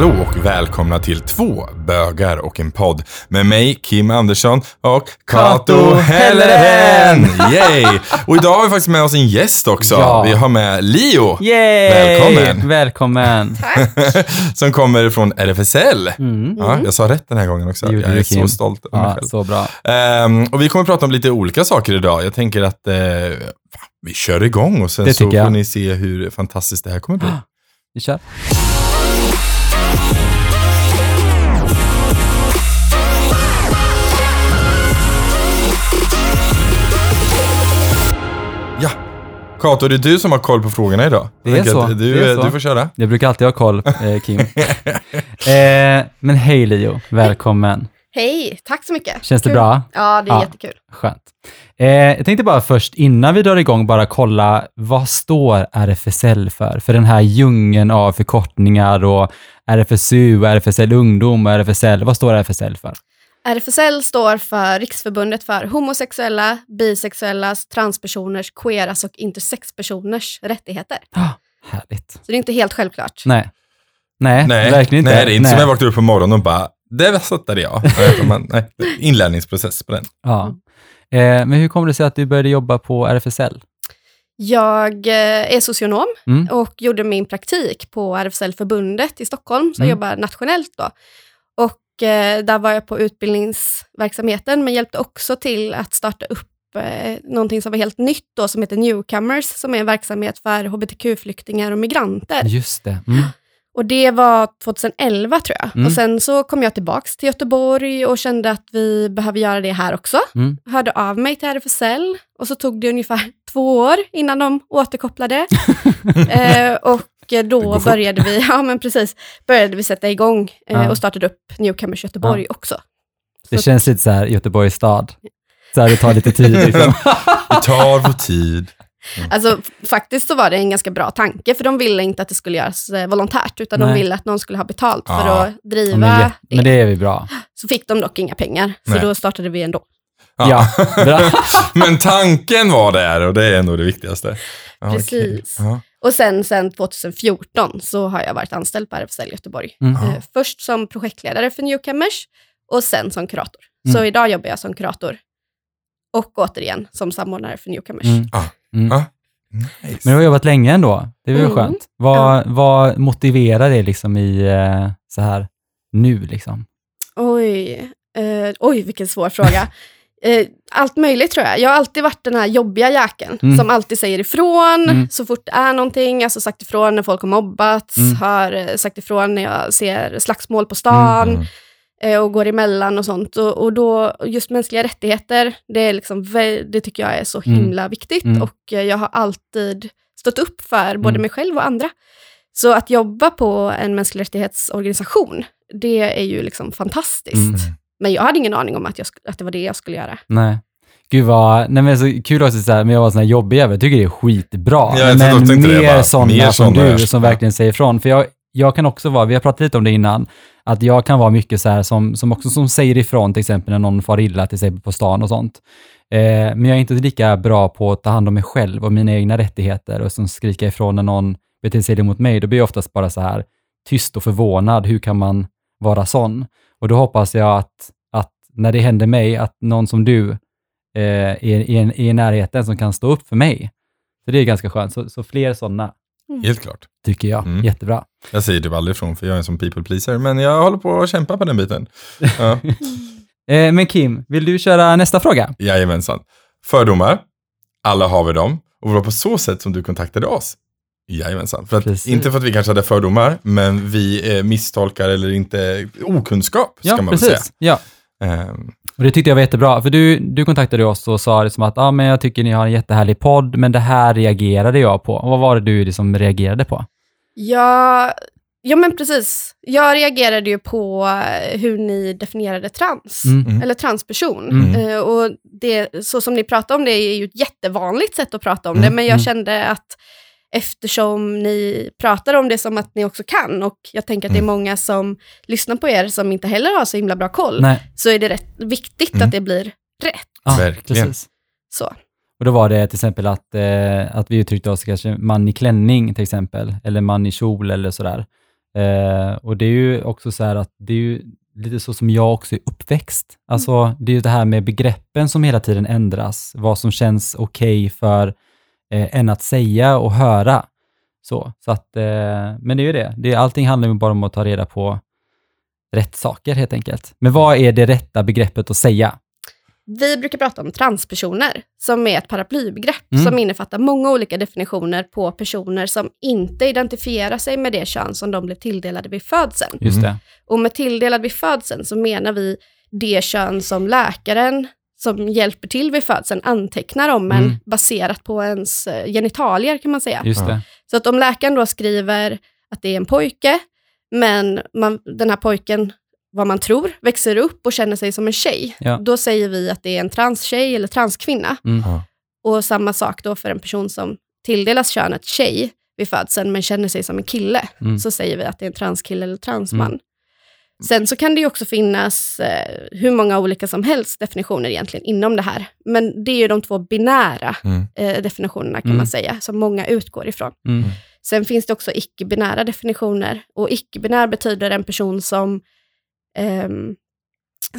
hallå och välkomna till två bögar och en podd med mig, Kim Andersson och Kato Helleren! Yay! Och idag har vi faktiskt med oss en gäst också. Ja. Vi har med Leo, Yay! Välkommen. Välkommen! som kommer från RFSL. Mm. Ja, jag sa rätt den här gången också. Jag är du, så Kim. stolt över mig Ja, själv. så bra. Ehm, och vi kommer prata om lite olika saker idag. Jag tänker att eh, vi kör igång och sen så jag. får ni se hur fantastiskt det här kommer bli. Vi kör. Kato, det är du som har koll på frågorna idag. Det Jag är så, Du, det är så. du får köra. Jag brukar alltid ha koll, eh, Kim. eh, men hej Leo, välkommen. Hej, tack så mycket. Känns det Kul. bra? Ja, det är Ja. jättekul. Skönt. Eh, jag tänkte bara först, innan vi drar igång, bara kolla vad står RFSL för? För den här djungeln av förkortningar och RFSU, RFSL Ungdom och RFSL. Vad står RFSL för? RFSL står för Riksförbundet för homosexuella, bisexuellas, transpersoners, queeras och intersexpersoners rättigheter. Ah, härligt. Så det är inte helt självkllet. Nej. Nej, Nej, verkligen inte. nej, det är inte som jag vaknar upp på morgonen och bara, det sattade jag. Nej, man- nej, inlärningsprocess på den. Ja. Eh, men hur kommer det sig att du började jobba på RFSL? Jag eh, är socionom Mm. och gjorde min praktik på RFSL-förbundet i Stockholm, så jag Mm. jobbar nationellt då. Och där var jag på utbildningsverksamheten, men hjälpte också till att starta upp eh, någonting som var helt nytt då, som heter Newcomers, som är en verksamhet för hbtq-flyktingar och migranter. Just det. Mm. Och det var 2011 tror jag. Mm. Och sen så kom jag tillbaks till Göteborg och kände att vi behöver göra det här också. Mm. Hörde av mig till RFSL och så tog det ungefär två år innan de återkopplade. eh, och Det går då började vi, ja men precis, började vi sätta igång eh, Ja. och startade upp Newcomers Göteborg också. Det Så- känns lite så här Göteborgs stad. Så här, det tar lite tid. Liksom. Vi tar vår tid. Alltså f- faktiskt så var det en ganska bra tanke, för de ville inte att det skulle göras eh, volontärt, utan de Nej. ville att någon skulle ha betalt för Ja. att driva Ja, men, det. men det är vi bra. Så fick de dock inga pengar, så Nej. då startade vi ändå. Ja, bra. Men tanken var där och det är ändå det viktigaste. Ja. Precis. Ja. Och sen, sen 2014 så har jag varit anställd på RFSL Göteborg. Mm. Eh, först som projektledare för Newcomers och sen som kurator. Mm. Så idag jobbar jag som kurator och återigen som samordnare för Newcomers. Mm. Ah. Mm. Ah. Nice. Men du har jobbat länge ändå. Det är väl Mm. skönt. Vad, vad motiverar det liksom i eh, så här nu liksom? Oj, eh, oj vilken svår fråga. Eh, allt möjligt tror jag. Jag har alltid varit den här jobbiga jäkeln Mm. som alltid säger ifrån Mm. så fort det är någonting. Alltså sagt ifrån när folk har mobbats, Mm. har eh, sagt ifrån när jag ser slagsmål på stan. Mm. eh, och går emellan och sånt. Och, och då, just mänskliga rättigheter, det, är liksom, det tycker jag är så Mm. himla viktigt. Mm. Och eh, jag har alltid stått upp för både Mm. mig själv och andra. Så att jobba på en mänsklig rättighetsorganisation, det är ju liksom fantastiskt. Men jag hade ingen aning om att, jag, att det var det jag skulle göra. Nej. Gud vad, nej men så kul också så här, men jag var sån här jobbig jävel, jag tycker det är skitbra. Ja, jag men mer bara, sådana mer som du som verkligen säger ifrån. För jag, jag kan också vara, vi har pratat lite om det innan, att jag kan vara mycket så här som, som också som säger ifrån, till exempel när någon far illa, till exempel på stan och sånt. Eh, men jag är inte lika bra på att ta hand om mig själv och mina egna rättigheter och som skrika ifrån när någon beter sig illa mot mig. Då blir jag oftast bara så här tyst och förvånad. Hur kan man vara sån? Och då hoppas jag att, att när det händer mig, att någon som du eh, är, är, är i närheten som kan stå upp för mig. Så det är ganska skönt. Så, så fler sådana Helt klart. tycker jag. Mm. Jättebra. Jag säger typ aldrig ifrån för jag är en sån people pleaser, men jag håller på att kämpa på den biten. Ja. Eh, men Kim, vill du köra nästa fråga? Jajamensan. Fördomar, alla har vi dem. Och det var på så sätt som du kontaktade oss. Jajamensan. För att, Precis. inte för att vi kanske hade fördomar, men vi eh, misstolkar eller inte okunskap, ska man väl säga. Ja. Ehm, Och det tyckte jag var jättebra, för du, du kontaktade oss och sa liksom att ah, men jag tycker ni har en jättehärlig podd, men det här reagerade jag på. Och vad var det du liksom reagerade på? Ja, ja, men precis. Jag reagerade ju på hur ni definierade trans, Mm. Mm. eller transperson. Mm. Eh, och det, så som ni pratar om det är ju ett jättevanligt sätt att prata om Mm. det, men jag Mm. kände att eftersom ni pratar om det som att ni också kan, och jag tänker att det är Mm. många som lyssnar på er som inte heller har så himla bra koll, Nej. så är det rätt viktigt Mm. att det blir rätt. Ja, Verkligen. Precis. Så. Och då var det till exempel att, eh, att vi uttryckte oss kanske man i klänning till exempel, eller man i kjol eller sådär. Eh, och det är ju också så här att det är ju lite så som jag också är uppväxt. Alltså det är ju det här med begreppen som hela tiden ändras, vad som känns okej för eh, en att säga och höra. Så, så att, eh, men det är ju det. det. Allting handlar ju bara om att ta reda på rätt saker helt enkelt. Men vad är det rätta begreppet att säga? Vi brukar prata om transpersoner, som är ett paraplybegrepp Mm. som innefattar många olika definitioner på personer som inte identifierar sig med det kön som de blev tilldelade vid födseln. Just det. Och med tilldelad vid födseln så menar vi det kön som läkaren som hjälper till vid födseln antecknar om en Mm. baserat på ens eh, genitalier kan man säga. Just Ja. det. Så att om läkaren då skriver att det är en pojke, men man, den här pojken, vad man tror, växer upp och känner sig som en tjej, Ja. då säger vi att det är en transtjej eller transkvinna. Mm. Och samma sak då för en person som tilldelas könet tjej vid födseln, men känner sig som en kille, Mm. så säger vi att det är en transkille eller transman. Mm. Sen så kan det ju också finnas eh, hur många olika som helst definitioner egentligen inom det här. Men det är ju de två binära Mm. eh, definitionerna kan Mm. man säga, som många utgår ifrån. Mm. Sen finns det också icke-binära definitioner. Och icke-binär betyder en person som, ehm,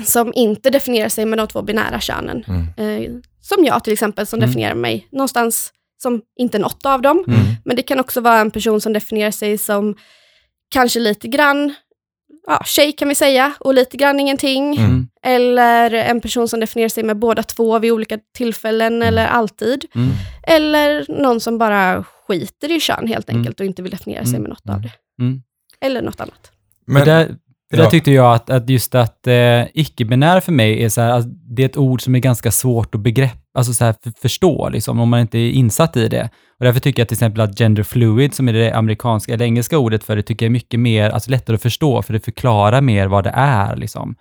som inte definierar sig med de två binära könen. Mm. Eh, som jag till exempel, som Mm. definierar mig någonstans som inte något av dem. Mm. Men det kan också vara en person som definierar sig som kanske lite grann, ja, tjej kan vi säga, och lite grann ingenting. Mm. Eller en person som definierar sig med båda två vid olika tillfällen eller alltid. Mm. Eller någon som bara skiter i kön helt Mm. enkelt och inte vill definiera sig Mm. med något av det. Mm. Eller något annat. Men, det där, det där ja. tyckte jag att, att just att eh, icke-binär för mig är så här, alltså, det är ett ord som är ganska svårt att begrepp, alltså så här, för, förstå, liksom, om man inte är insatt i det. Och därför tycker jag till exempel att gender fluid, som är det amerikanska eller engelska ordet för det, tycker jag är mycket mer, alltså lättare att förstå, för det förklarar mer vad det är. Liksom.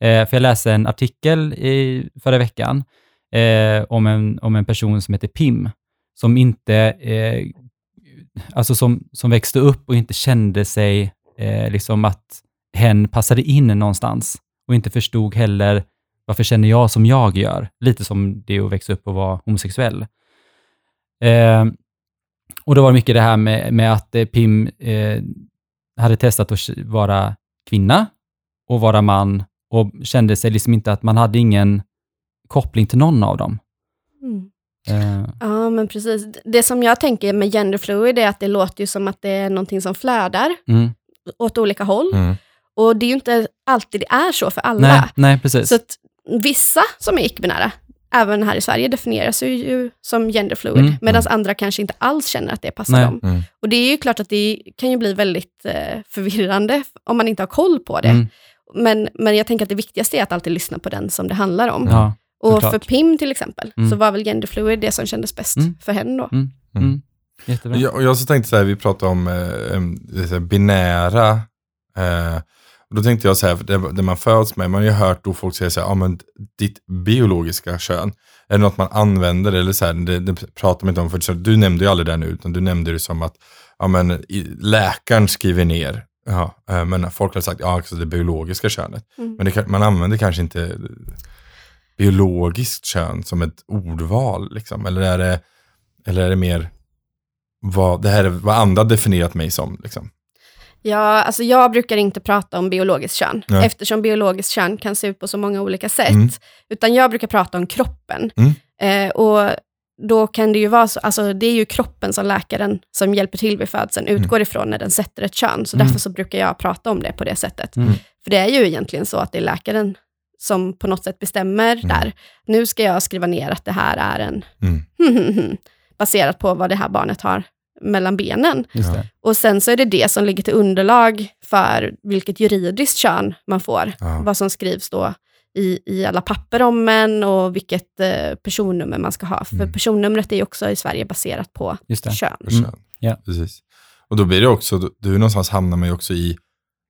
Eh, för jag läste en artikel i förra veckan eh, om, en, om en person som heter Pim, som inte, eh, alltså som, som växte upp och inte kände sig eh, liksom att hen passade in någonstans och inte förstod heller varför känner jag som jag gör? Lite som det att växa upp och vara homosexuell. Eh, och då var det mycket det här med, med att eh, Pim eh, hade testat att vara kvinna och vara man och kände sig liksom inte att man hade ingen koppling till någon av dem. Eh, Ja, men precis. Det som jag tänker med genderfluid är att det låter ju som att det är någonting som flödar mm. åt olika håll. Mm. Och det är ju inte alltid det är så för alla. Nej, nej, precis. Så att vissa som är icke-binära, även här i Sverige, definierar sig ju som genderfluid, Mm. medan andra kanske inte alls känner att det passar Nej. dem. Mm. Och det är ju klart att det kan ju bli väldigt eh, förvirrande om man inte har koll på det. Mm. Men, men jag tänker att det viktigaste är att alltid lyssna på den som det handlar om. Ja, och för Pim till exempel, Mm. så var väl genderfluid det som kändes bäst Mm. för henne då. Mm. Mm. Jättebra. Jag, och jag så tänkte så här, vi pratade om eh, här, binära. Eh, då tänkte jag så här, det, det man föds med, man har ju hört då folk säga så här, ja men ditt biologiska kön, är det något man använder eller så här, det, det pratar man inte om, för du nämnde ju aldrig det nu, utan du nämnde det som att, ja men läkaren skriver ner, ja, eh, men folk har sagt, ja alltså det biologiska könet. Mm. Men det, man använder kanske inte biologiskt kön som ett ordval, liksom, eller är det, eller är det mer vad, det här är vad andra definierat mig som. Liksom. Ja, alltså jag brukar inte prata om biologiskt kön, Nej. eftersom biologiskt kön kan se ut på så många olika sätt. Mm. Utan jag brukar prata om kroppen. Mm. Eh, och då kan det ju vara så, alltså det är ju kroppen som läkaren som hjälper till vid födseln utgår ifrån när den sätter ett kön. Så Mm. därför så brukar jag prata om det på det sättet. Mm. För det är ju egentligen så att det är läkaren som på något sätt bestämmer där. Nu ska jag skriva ner att det här är en Mm. baserat på vad det här barnet har mellan benen. Och sen så är det det som ligger till underlag för vilket juridiskt kön man får. Ja. Vad som skrivs då i, i alla papper om en och vilket eh, personnummer man ska ha. För Mm. personnumret är ju också i Sverige baserat på Just det. kön. för kön. Ja. Precis. Och då blir det också, du någonstans hamnar man ju också i,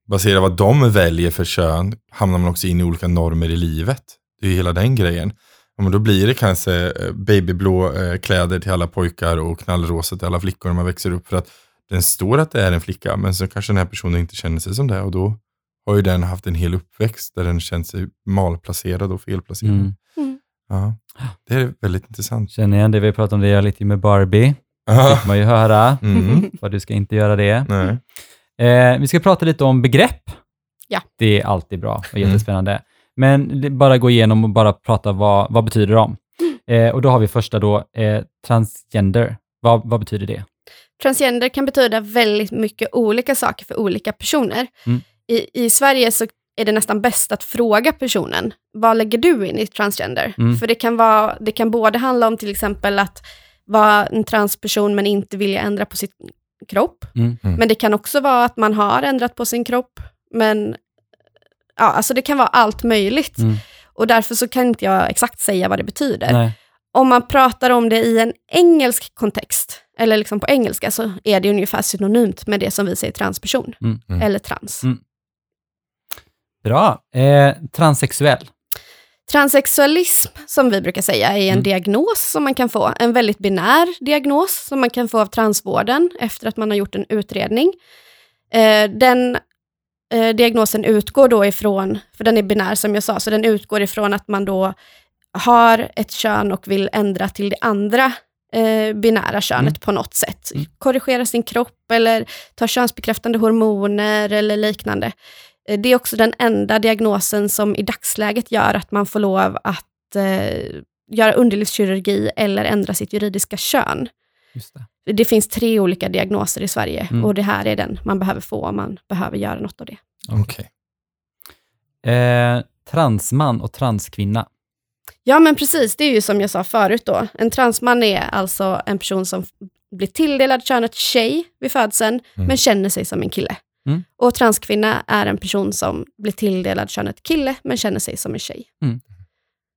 baserat vad de väljer för kön, hamnar man också in i olika normer i livet. Det är ju hela den grejen. Ja, men då blir det kanske eh, babyblå eh, kläder till alla pojkar och knallrosa till alla flickor när man växer upp. För att den står att det är en flicka, men så kanske den här personen inte känner sig som det. Och då har ju den haft en hel uppväxt där den känt sig malplacerad och felplacerad. Mm. Mm. Ja, det är väldigt intressant. Känner igen det vi pratade om det lite med Barbie. Ja. fick man ju höra. Mm. Vad du ska inte göra det. Nej. Eh, vi ska prata lite om begrepp. Ja. Det är alltid bra och Mm. Men bara gå igenom och bara prata vad, vad betyder de? Eh, och då har vi första då, eh, transgender. Vad, vad betyder det? Transgender kan betyda väldigt mycket olika saker för olika personer. Mm. I, I Sverige så är det nästan bäst att fråga personen, vad lägger du in i transgender? Mm. För det kan, vara, det kan både handla om till exempel att vara en transperson men inte vilja ändra på sin kropp. Mm. Mm. Men det kan också vara att man har ändrat på sin kropp, men ja, alltså det kan vara allt möjligt. Mm. Och därför så kan inte jag exakt säga vad det betyder Nej. om man pratar om det i en engelsk kontext, eller liksom på engelska, så är det ungefär synonymt med det som vi säger transperson, Mm. Mm. eller trans. Mm. Bra. Eh, transsexuell. Transsexualism, som vi brukar säga, är en Mm. diagnos som man kan få. En väldigt binär diagnos som man kan få av transvården efter att man har gjort en utredning. Eh, den eh, diagnosen utgår då ifrån, för den är binär som jag sa, så den utgår ifrån att man då har ett kön och vill ändra till det andra eh, binära könet Mm. på något sätt. Mm. Korrigera sin kropp eller ta könsbekräftande hormoner eller liknande. Eh, Det är också den enda diagnosen som i dagsläget gör att man får lov att eh, göra underlivskirurgi eller ändra sitt juridiska kön. Det. Det finns tre olika diagnoser i Sverige Mm. och det här är den man behöver få om man behöver göra något av det. Okej. Eh, transman och transkvinna. Ja, men precis. Det är ju som jag sa förut då. En transman är alltså en person som blir tilldelad könet tjej vid födseln, Mm. men känner sig som en kille. Mm. Och transkvinna är en person som blir tilldelad könet kille, men känner sig som en tjej. Mm.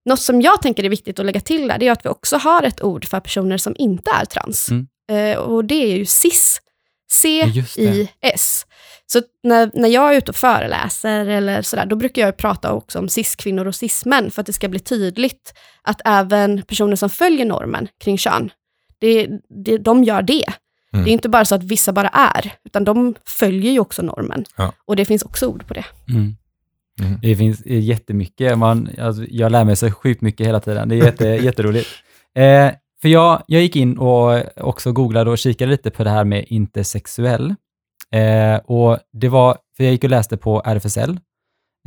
Något som jag tänker är viktigt att lägga till där, det är att vi också har ett ord för personer som inte är trans. Mm. Eh, och det är ju cis. C-I-S. Så när, när jag är ute och föreläser eller sådär, då brukar jag prata också om cis-kvinnor och cis-män, för att det ska bli tydligt att även personer som följer normen kring kön, det, det, de gör det. Mm. Det är inte bara så att vissa bara är, utan de följer ju också normen. Ja. Och det finns också ord på det. Mm. Mm. Det finns eh, jättemycket. Man, alltså, jag lär mig så sjukt mycket hela tiden. Det är jätte, jätteroligt. Eh, för jag, jag gick in och också googlade och kikade lite på det här med intersexuell. Eh, och det var, för jag gick och läste på RFSL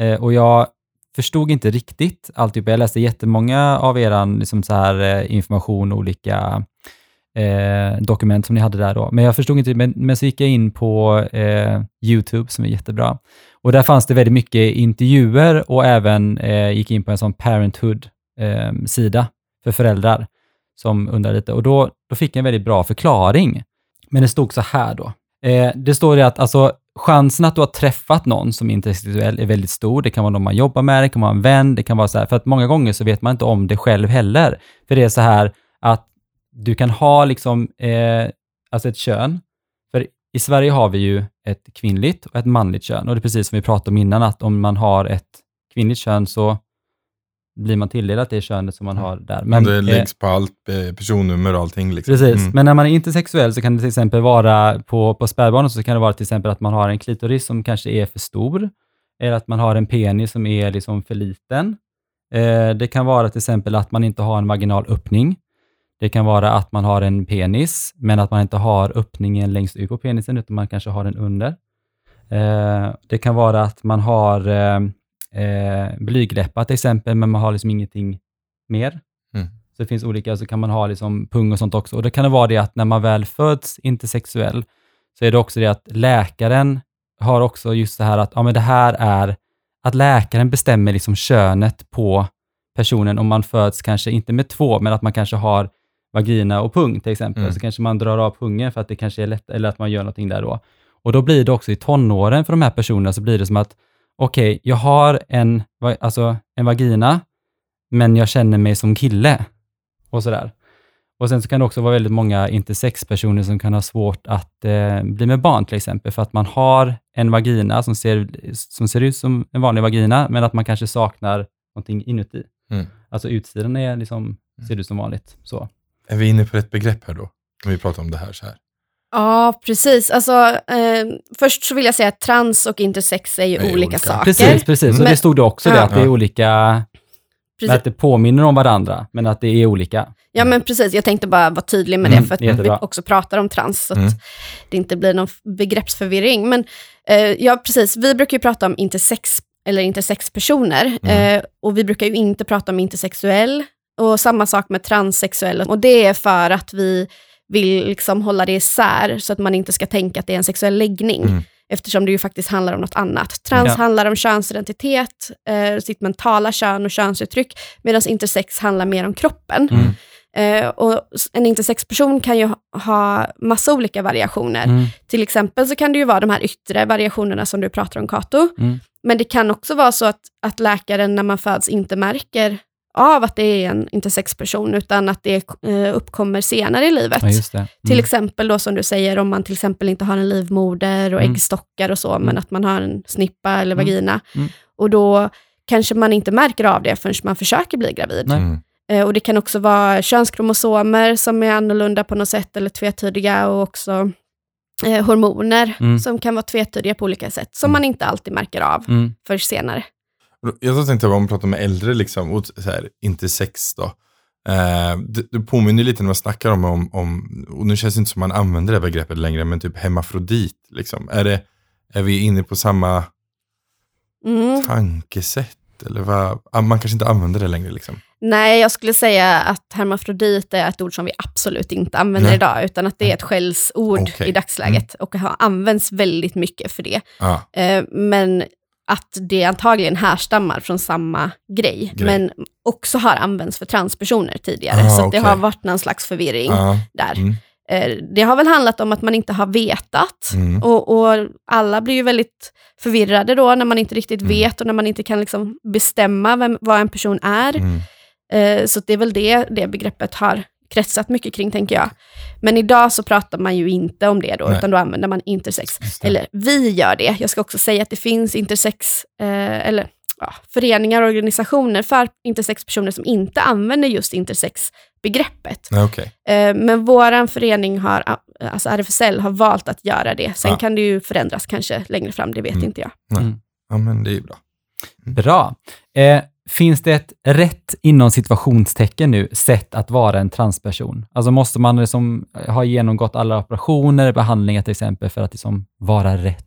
eh, och jag förstod inte riktigt alltihop. Jag läste jättemånga av er liksom så här, eh, information och olika eh, dokument som ni hade där då. Men jag förstod inte, men, men så gick jag in på eh, YouTube som är jättebra. Och där fanns det väldigt mycket intervjuer och även eh, gick in på en sån parenthood-sida eh, för föräldrar som undrar lite. Och då, då fick jag en väldigt bra förklaring. Men det stod så här då. Eh, det står det att alltså, chansen att du har träffat någon som är intersexuell är väldigt stor. Det kan vara någon man jobbar med, det kan vara en vän, det kan vara så här, för att många gånger så vet man inte om det själv heller. För det är så här att du kan ha liksom, eh, alltså ett kön, i Sverige har vi ju ett kvinnligt och ett manligt kön och det är precis som vi pratade om innan, att om man har ett kvinnligt kön så blir man tilldelat det könet som man har där. Men, det eh, läggs på allt, eh, personnummer och allting. Liksom. Precis, Mm. men när man är intersexuell så kan det till exempel vara på, på spädbarnet så kan det vara till exempel att man har en klitoris som kanske är för stor, eller att man har en penis som är liksom för liten. Eh, det kan vara till exempel att man inte har en vaginal öppning. Det kan vara att man har en penis, men att man inte har öppningen längst ut på penisen, utan man kanske har den under. Eh, det kan vara att man har eh, eh, blygdläppar till exempel, men man har liksom ingenting mer. Mm. Så det finns olika, så kan man ha liksom pung och sånt också. Och det kan det vara det att när man väl föds intersexuell, så är det också det att läkaren har också just det här att, ja men det här är, att läkaren bestämmer liksom könet på personen om man föds kanske inte med två, men att man kanske har vagina och pung till exempel. Mm. Så kanske man drar av pungen för att det kanske är lätt, eller att man gör någonting där då. Och då blir det också i tonåren för de här personerna så blir det som att, okej, jag har en, alltså, en vagina, men jag känner mig som kille. Och sådär. Och sen så kan det också vara väldigt många intersexpersoner som kan ha svårt att eh, bli med barn till exempel, för att man har en vagina som ser, som ser ut som en vanlig vagina, men att man kanske saknar någonting inuti. Mm. Alltså utsidan är liksom, ser ut som vanligt. Så. Är vi inne på rätt begrepp här då? Om vi pratar om det här så här. Ja, precis. Alltså, eh, först så vill jag säga att trans och intersex är ju Det är olika, olika. saker. Precis, precis. Så Men- det stod det också, det, Ja. att det är olika, Precis. att det påminner om varandra, men att det är olika. Ja men precis, jag tänkte bara vara tydlig med Mm, det, för att jättebra. vi också pratar om trans, så att Mm. det inte blir någon begreppsförvirring. Men eh, ja, precis, vi brukar ju prata om intersex eller intersexpersoner, Mm. eh, och vi brukar ju inte prata om intersexuell, och samma sak med transsexuell, och det är för att vi vill liksom hålla det isär, så att man inte ska tänka att det är en sexuell läggning, Mm. eftersom det ju faktiskt handlar om något annat. Trans Ja. handlar om könsidentitet, eh, sitt mentala kön och könsuttryck, medan intersex handlar mer om kroppen. Mm. Eh, och en intersexperson kan ju ha, ha massa olika variationer. Mm. Till exempel så kan det ju vara de här yttre variationerna som du pratar om, Kato. Mm. Men det kan också vara så att, att läkaren när man föds inte märker av att det är en intersexperson, utan att det eh, uppkommer senare i livet. Ja, just det. Till Mm. exempel då som du säger, om man till exempel inte har en livmoder och Mm. äggstockar och så, Mm. men att man har en snippa eller Mm. vagina. Mm. Och då kanske man inte märker av det förrän man försöker bli gravid. Mm. Eh, Och det kan också vara könskromosomer som är annorlunda på något sätt eller tvetydiga och också eh, hormoner Mm. som kan vara tvetydiga på olika sätt som Mm. man inte alltid märker av Mm. för senare. Jag tänkte om man pratar med äldre, liksom, och så här, inte sex då. Eh, det, det påminner lite när man snackar om, om, om, och nu känns det inte som man använder det begreppet längre, men typ hemmafrodit. Liksom. Är, det, är vi inne på samma Mm. tankesätt? Eller vad? Ah, Man kanske inte använder det längre. Liksom. Nej, jag skulle säga att hermafrodit är ett ord som vi absolut inte använder Nej. idag, utan att det är ett skällsord Okej. i dagsläget och har använts väldigt mycket för det. Ah, Eh, Men att det antagligen härstammar från samma grej, Grej. men också har använts för transpersoner tidigare, Ah, så att det har varit någon slags förvirring ah, där. mm, Eh, Det har väl handlat om att man inte har vetat. mm, Och, och alla blir ju väldigt förvirrade då när man inte riktigt Mm. vet och när man inte kan liksom bestämma vem, vad en person är. mm, Eh, Så det är väl det, det begreppet har kretsat mycket kring, tänker jag. Men idag så pratar man ju inte om det då, Nej. utan då använder man intersex. Eller vi gör det. Jag ska också säga att det finns intersex, eh, eller ja, föreningar och organisationer för intersexpersoner som inte använder just intersexbegreppet. Nej, okej. Eh, Men vår förening, har, alltså RFSL, har valt att göra det. Sen Ja. kan det ju förändras kanske längre fram, det vet Mm. inte jag. Ja, men det är ju bra. Bra. Eh, finns det ett rätt inom situationstecken nu sätt att vara en transperson? Alltså måste man liksom ha genomgått alla operationer, behandlingar till exempel, för att liksom vara rätt?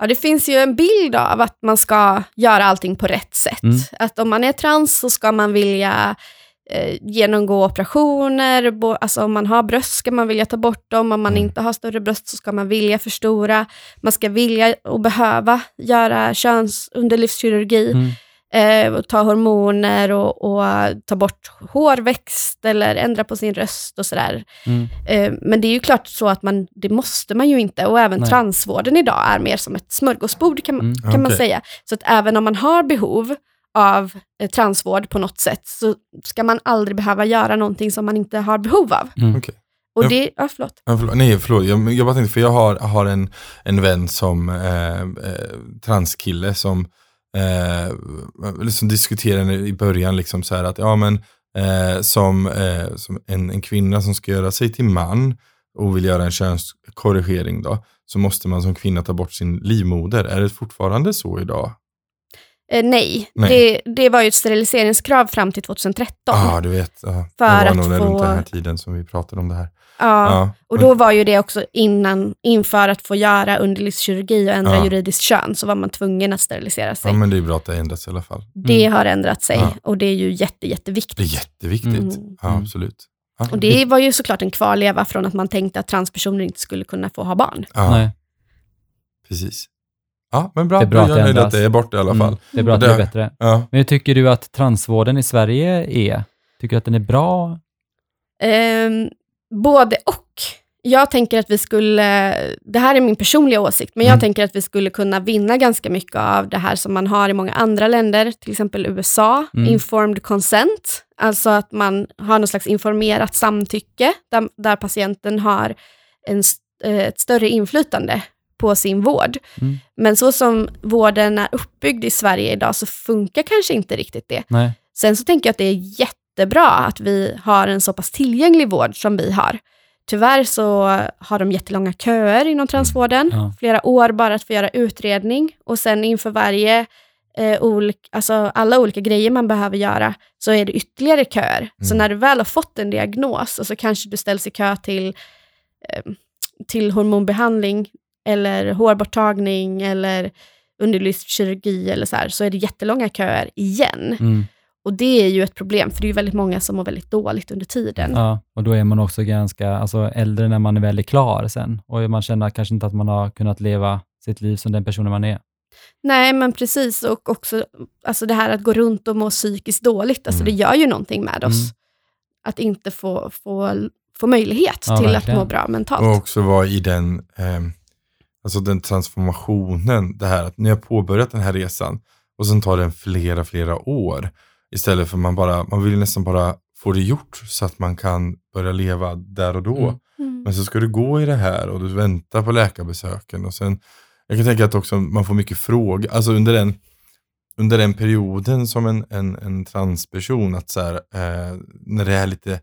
Ja, det finns ju en bild av att man ska göra allting på rätt sätt. Mm. Att om man är trans så ska man vilja eh, genomgå operationer, bo, alltså om man har bröst ska man vilja ta bort dem, om man Mm. inte har större bröst så ska man vilja förstora, man ska vilja och behöva göra könsunderlivskirurgi, Mm. Eh, och ta hormoner och, och ta bort hårväxt eller ändra på sin röst och sådär. Mm. Eh, Men det är ju klart så att man, det måste man ju inte. Och även Nej. transvården idag är mer som ett smörgåsbord kan, man- Mm. kan man Okej. säga. Så att även om man har behov av eh, transvård på något sätt så ska man aldrig behöva göra någonting som man inte har behov av. Mm. Okej. Och det, ja förlåt. Ja, förlåt. Nej, förlåt. Jag, jag bara tänkte, för jag har, har en, en vän som eh, eh, transkille som, eh, liksom diskuterade i början liksom så att ja men eh, som, eh, som en, en kvinna som ska göra sig till man och vill göra en könskorrigering då, så måste man som kvinna ta bort sin livmoder. Är det fortfarande så idag? Eh, nej, Nej. Det, det var ju ett steriliseringskrav fram till 2013. Ja, ah, du vet. Ja. För det var att nog få- runt den här tiden som vi pratade om det här. Ja. Ja, Och då var ju det också innan, inför att få göra underlivskirurgi och ändra Ja. juridiskt kön, så var man tvungen att sterilisera sig. ja, men det är bra att det har ändrats i alla fall. Det har ändrat sig Ja. och det är ju jätte, jätteviktigt. Det är jätteviktigt. Mm. Ja, Mm. absolut. Ja, Och det var ju såklart en kvarleva från att man tänkte att transpersoner inte skulle kunna få ha barn. ja, Nej. precis. Ja, men bra. Det är bra att det nöjd att ändras. det är borta i alla Mm. fall. Det är bra att det är bättre. Ja. Men hur tycker du att transvården i Sverige är? Tycker du att den är bra? Ehm, både och. Jag tänker att vi skulle, det här är min personliga åsikt, men jag Mm. tänker att vi skulle kunna vinna ganska mycket av det här som man har i många andra länder, till exempel USA, Mm. informed consent, alltså att man har någon slags informerat samtycke, där, där patienten har en, eh, ett större inflytande på sin vård. Mm. Men så som vården är uppbyggd i Sverige idag så funkar kanske inte riktigt det. Nej. Sen så tänker jag att det är jättebra att vi har en så pass tillgänglig vård som vi har. Tyvärr så har de jättelånga köer inom transvården, Ja. flera år bara att få göra utredning och sen inför varje eh, olika, alltså alla olika grejer man behöver göra, så är det ytterligare köer. Så Mm. när du väl har fått en diagnos, och så kanske du ställs i kö till, eh, till hormonbehandling, eller hårborttagning, eller underlivskirurgi, eller så, här, så är det jättelånga köer igen. Mm. Och det är ju ett problem, för det är ju väldigt många som mår väldigt dåligt under tiden. Ja, och då är man också ganska alltså, äldre när man är väldigt klar sen och man känner kanske inte att man har kunnat leva sitt liv som den personen man är. Nej, men precis. Och också alltså det här att gå runt och må psykiskt dåligt, alltså Mm. det gör ju någonting med oss. Mm. Att inte få, få, få möjlighet Ja, till verkligen. att må bra mentalt. Och också vara i den, ehm, alltså den transformationen, det här att ni har påbörjat den här resan och sen tar den flera, flera år. Istället för man bara, man vill nästan bara få det gjort så att man kan börja leva där och då. Mm. Mm. Men så ska du gå i det här och du väntar på läkarbesöken och sen, jag kan tänka att också man får mycket frågor, alltså under den, under den perioden som en, en, en transperson, att så här, eh, när det är lite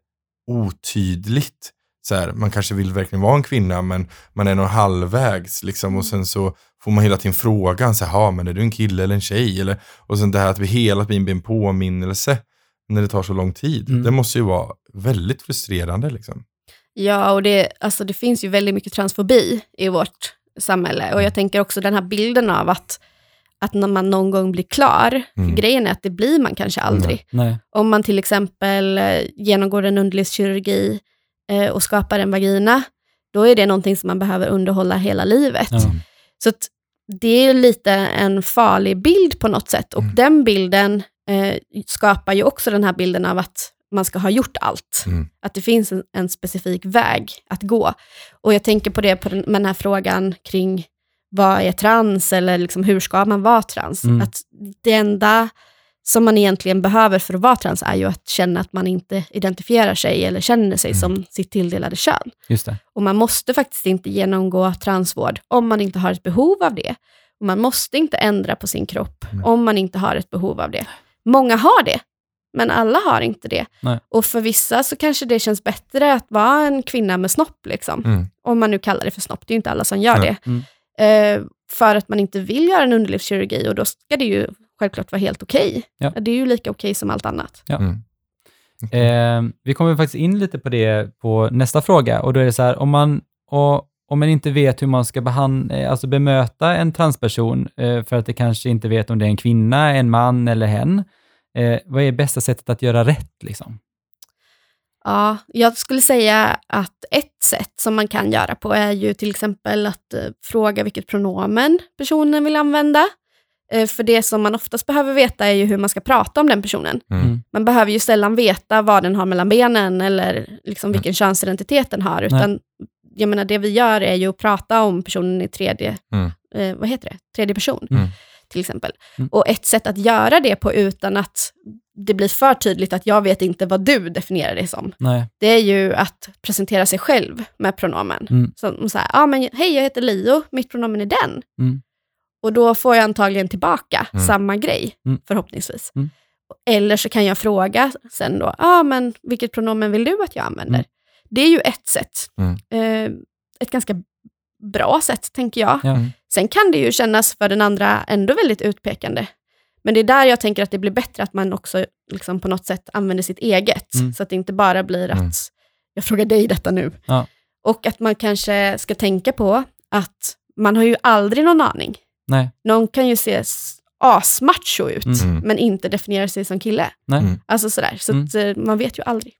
otydligt, så här, man kanske vill verkligen vara en kvinna men man är nog halvvägs liksom, och sen så får man hela tiden frågan, så här, "Ha, men är du en kille eller en tjej? Eller, och sen det här att vi hela tiden blir en påminnelse när det tar så lång tid. Mm. Det måste ju vara väldigt frustrerande. Liksom. Ja, och det, alltså det finns ju väldigt mycket transfobi i vårt samhälle. Och jag tänker också den här bilden av att, att när man någon gång blir klar, Mm. grejen är att det blir man kanske aldrig. Nej. Om man till exempel eh, genomgår en underlivskirurgi eh, och skapar en vagina, då är det någonting som man behöver underhålla hela livet. Ja. Så att det är lite en farlig bild på något sätt. Och Mm. den bilden eh, skapar ju också den här bilden av att man ska ha gjort allt. Mm. Att det finns en, en specifik väg att gå. Och jag tänker på det på den, med den här frågan kring vad är trans eller liksom hur ska man vara trans? Mm. Att det enda som man egentligen behöver för att vara trans är ju att känna att man inte identifierar sig eller känner sig Mm. som sitt tilldelade kön. Och man måste faktiskt inte genomgå transvård om man inte har ett behov av det. Och man måste inte ändra på sin kropp Nej. om man inte har ett behov av det. Många har det, men alla har inte det. Nej. Och för vissa så kanske det känns bättre att vara en kvinna med snopp, liksom. Mm. om man nu kallar det för snopp. Det är ju inte alla som gör Nej. det. Mm. Eh, för att man inte vill göra en underlivskirurgi och då ska det ju självklart vara helt okej. Ja. Det är ju lika okej som allt annat. Mm. Eh, vi kommer faktiskt in lite på det på nästa fråga och då är det så här, om man, och, om man inte vet hur man ska behan- eh, alltså bemöta en transperson eh, för att det kanske inte vet om det är en kvinna, en man eller hen, eh, vad är bästa sättet att göra rätt? Liksom? Ja, jag skulle säga att ett sätt som man kan göra på är ju till exempel att eh, fråga vilket pronomen personen vill använda. Eh, för det som man oftast behöver veta är ju hur man ska prata om den personen. Mm. Man behöver ju sällan veta vad den har mellan benen eller liksom vilken könsidentitet den har, utan jag menar, det vi gör är ju att prata om personen i tredje, Mm. eh, vad heter det? tredje person, Mm. till exempel. Mm. Och ett sätt att göra det på utan att det blir för tydligt att jag vet inte vad du definierar det som, Nej. det är ju att presentera sig själv med pronomen. Mm. Som så här, ah, men, hej jag heter Leo, mitt pronomen är den. Mm. Och då får jag antagligen tillbaka Mm. samma grej, Mm. förhoppningsvis. Mm. Eller så kan jag fråga sen då, ah, men vilket pronomen vill du att jag använder? Mm. Det är ju ett sätt. Mm. Eh, ett ganska bra sätt, tänker jag. Ja. Sen kan det ju kännas för den andra ändå väldigt utpekande. Men det är där jag tänker att det blir bättre att man också liksom på något sätt använder sitt eget. Mm. Så att det inte bara blir att Mm. jag frågar dig detta nu. Ja. Och att man kanske ska tänka på att man har ju aldrig någon aning. Nej. Någon kan ju se asmacho ut, Mm. Mm. men inte definiera sig som kille. Nej. Mm. Alltså sådär, så Mm. att, eh, man vet ju aldrig.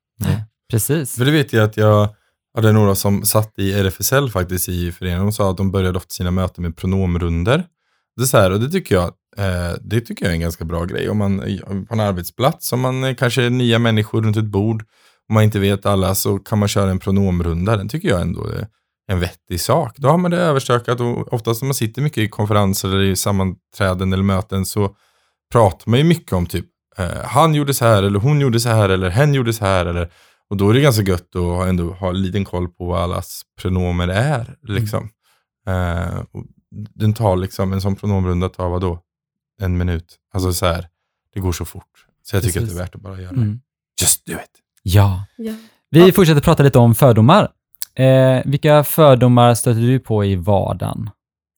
Precis. För det vet jag att jag hade några som satt i RFSL faktiskt i föreningen och sa att de började ofta sina möten med pronomrunder. Det är så här, och det tycker jag, eh, det tycker jag är en ganska bra grej. Om man på en arbetsplats, om man eh, kanske är nya människor runt ett bord, om man inte vet alla så kan man köra en pronomrunda. Den tycker jag ändå är en vettig sak. Då har man det överstökat och oftast när man sitter mycket i konferenser eller i sammanträden eller möten så pratar man ju mycket om typ eh, han gjorde så här eller hon gjorde så här eller hen gjorde så här eller och då är det ganska gött att ändå ha en liten koll på vad allas pronomen är. Liksom. Eh, och den tar liksom, en sån pronomrunda tar vadå? En minut. Alltså så här, det går så fort. Så jag tycker Precis. att det är värt att bara göra Mm. det. Just do it. Ja. Ja. Vi fortsätter prata lite om fördomar. Eh, vilka fördomar stöter du på i vardagen?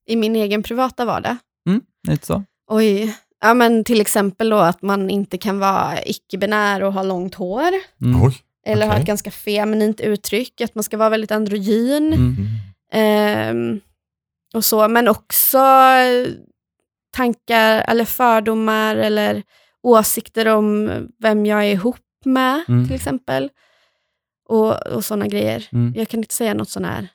I min egen privata vardag. Mm, lite så. Oj, Ja, men till exempel då att man inte kan vara icke-binär och ha långt hår. Mm. Oj. Eller ha Okej. ett ganska feminint uttryck, att man ska vara väldigt androgyn. Mm. Ehm, och så, men också eh, tankar eller fördomar eller åsikter om vem jag är ihop med, Mm. till exempel. Och, och sådana grejer. Mm. Jag kan inte säga något sån här.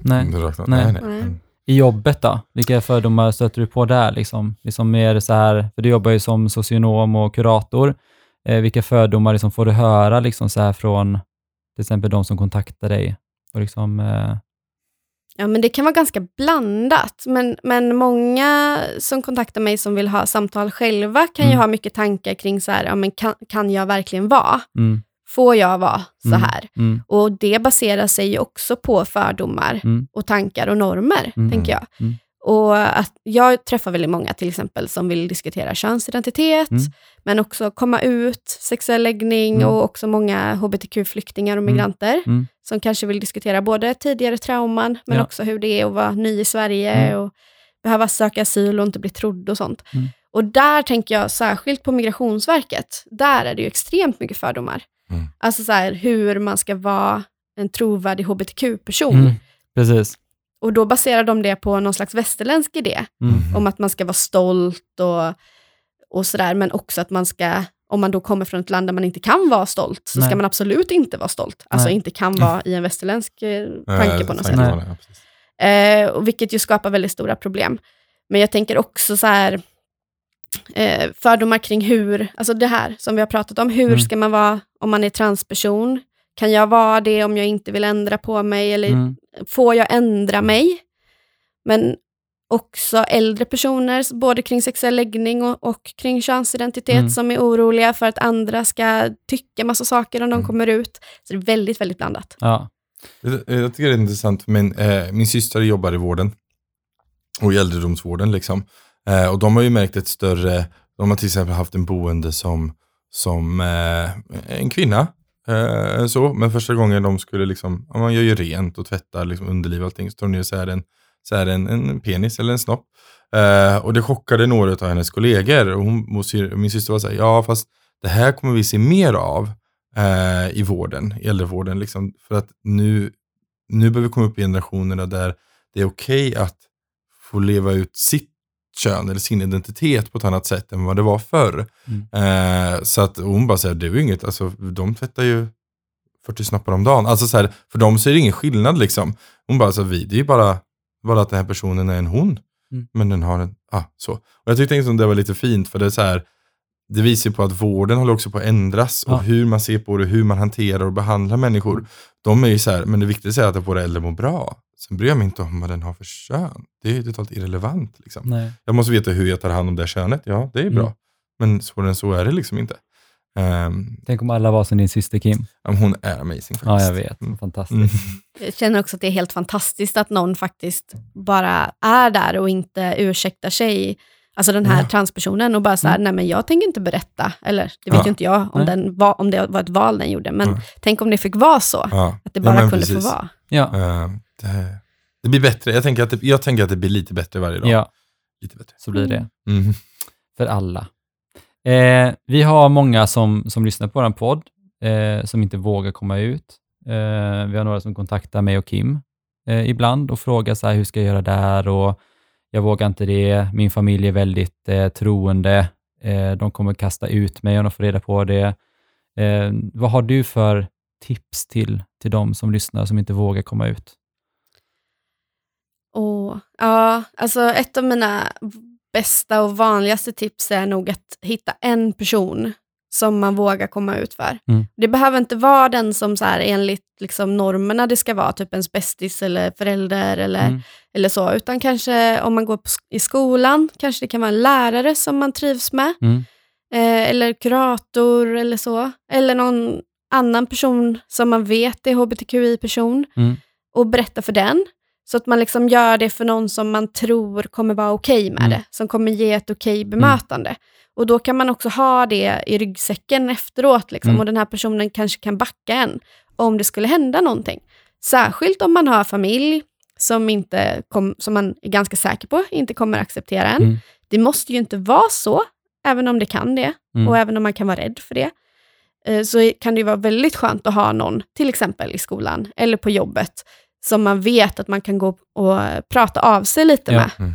Nej. Nej. Nej, nej. Nej. Mm. I jobbet då? Vilka fördomar stöter du på där? Liksom, liksom mer så här, för du jobbar ju som socionom och kurator. Eh, vilka fördomar liksom får du höra liksom så här från till exempel de som kontaktar dig? Och liksom, eh, Ja, men det kan vara ganska blandat. Men, men många som kontaktar mig som vill ha samtal själva kan ju Mm. ha mycket tankar kring så här, ja, men kan, kan jag verkligen vara? mm, Får jag vara så Mm. här? mm, Och det baserar sig också på fördomar mm, och tankar och normer, Mm. tänker jag. Mm. Och att jag träffar väldigt många till exempel som vill diskutera könsidentitet, Mm. men också komma ut, sexuell läggning Mm. och också många hbtq-flyktingar och Mm. migranter Mm. som kanske vill diskutera både tidigare trauman, men Ja. också hur det är att vara ny i Sverige Mm. och behöva söka asyl och inte bli trodd och sånt. Mm. Och där tänker jag särskilt på Migrationsverket, där är det ju extremt mycket fördomar. Mm. Alltså så här, hur man ska vara en trovärdig hbtq-person. mm, precis. Och då baserar de det på någon slags västerländsk idé Mm. om att man ska vara stolt och, och sådär, men också att man ska, om man då kommer från ett land där man inte kan vara stolt, så Nej. ska man absolut inte vara stolt. Alltså Nej. inte kan vara i en västerländsk eh, tanke på något sätt. Eh, och vilket ju skapar väldigt stora problem. Men jag tänker också så här, eh, fördomar kring hur, alltså det här som vi har pratat om, hur Mm. ska man vara om man är transperson? Kan jag vara det om jag inte vill ändra på mig? Eller Mm. får jag ändra mig? Men också äldre personer, både kring sexuell läggning och, och kring könsidentitet, Mm. som är oroliga för att andra ska tycka massa saker om de Mm. kommer ut. Så det är väldigt, väldigt blandat. Ja. Jag, jag tycker det är intressant, men eh, min syster jobbar i vården och i äldredomsvården. Liksom. Eh, och de har ju märkt ett större, de har till exempel haft en boende som, som eh, en kvinna. Eh, så, men första gången de skulle, liksom, ja, man gör ju rent och tvättar liksom, underliv och allting, så tar de ner så här en, så här en, en penis eller en snopp. Eh, och det chockade några av hennes kollegor. Och hon, och min syster var så här, ja fast det här kommer vi se mer av eh, i vården, i äldrevården. Liksom, för att nu, nu börjar vi komma upp i generationerna där det är okej att få leva ut sitt kön eller sin identitet på ett annat sätt än vad det var förr. Mm. Eh, så att hon bara säger, det är ju inget, alltså de tvättar ju 40 snoppar om dagen. Alltså så här, för dem så är det ingen skillnad liksom. Hon bara, alltså, vi, det är ju bara, bara att den här personen är en hon. Mm. Men den har en, ah, så. Och jag tyckte liksom det var lite fint för det är så här, det visar på att vården håller också på att ändras Ja. och hur man ser på det, hur man hanterar och behandlar människor. Mm. De är ju så här, men det viktigaste är att våra äldre mår bra. Sen bryr jag mig inte om vad den har för kön. Det är ju totalt irrelevant. Liksom. Nej. Jag måste veta hur jag tar hand om det könet. Ja, det är bra. Mm. Men svårare än så är det liksom inte. Um, Tänk om alla var som din syster Kim. hon är amazing faktiskt. Ja, jag vet. Mm. Fantastiskt. Mm. Jag känner också att det är helt fantastiskt att någon faktiskt bara är där och inte ursäktar sig, alltså den här Ja. transpersonen, och bara så här, nej men jag tänker inte berätta, eller det vet Ja. ju inte jag om, Nej. den var, om det var ett val den gjorde, men Ja. tänk om det fick vara så, Ja. att det bara kunde precis. få vara. Ja. Eh, det, det blir bättre. Jag tänker, att det, jag tänker att det blir lite bättre varje dag. ja, Lite bättre. så blir det. Mm. För alla. Eh, vi har många som, som lyssnar på vår podd, eh, som inte vågar komma ut. Eh, vi har några som kontaktar mig och Kim eh, ibland och frågar så här, hur ska jag göra där? Och jag vågar inte det. Min familj är väldigt eh, troende. Eh, de kommer kasta ut mig om de får reda på det. Vad har du för tips till, till de som lyssnar som inte vågar komma ut? Ja, alltså ett av mina bästa och vanligaste tips är nog att hitta en person som man vågar komma ut för. Mm. Det behöver inte vara den som så här, enligt liksom, normerna det ska vara, typ ens bästis eller förälder eller, Mm. eller så, utan kanske om man går på, i skolan, kanske det kan vara en lärare som man trivs med, Mm. eh, eller kurator eller så, eller någon annan person som man vet är hbtqi-person Mm. och berätta för den. Så att man liksom gör det för någon som man tror kommer vara okej med Mm. det, som kommer ge ett okej bemötande. Och då kan man också ha det i ryggsäcken efteråt, liksom, Mm. och den här personen kanske kan backa en om det skulle hända någonting. Särskilt om man har familj som, inte kom, som man är ganska säker på inte kommer acceptera en. Mm. Det måste ju inte vara så även om det kan det, Mm. och även om man kan vara rädd för det, eh, så kan det ju vara väldigt skönt att ha någon, till exempel i skolan eller på jobbet, som man vet att man kan gå och prata av sig lite Ja. med.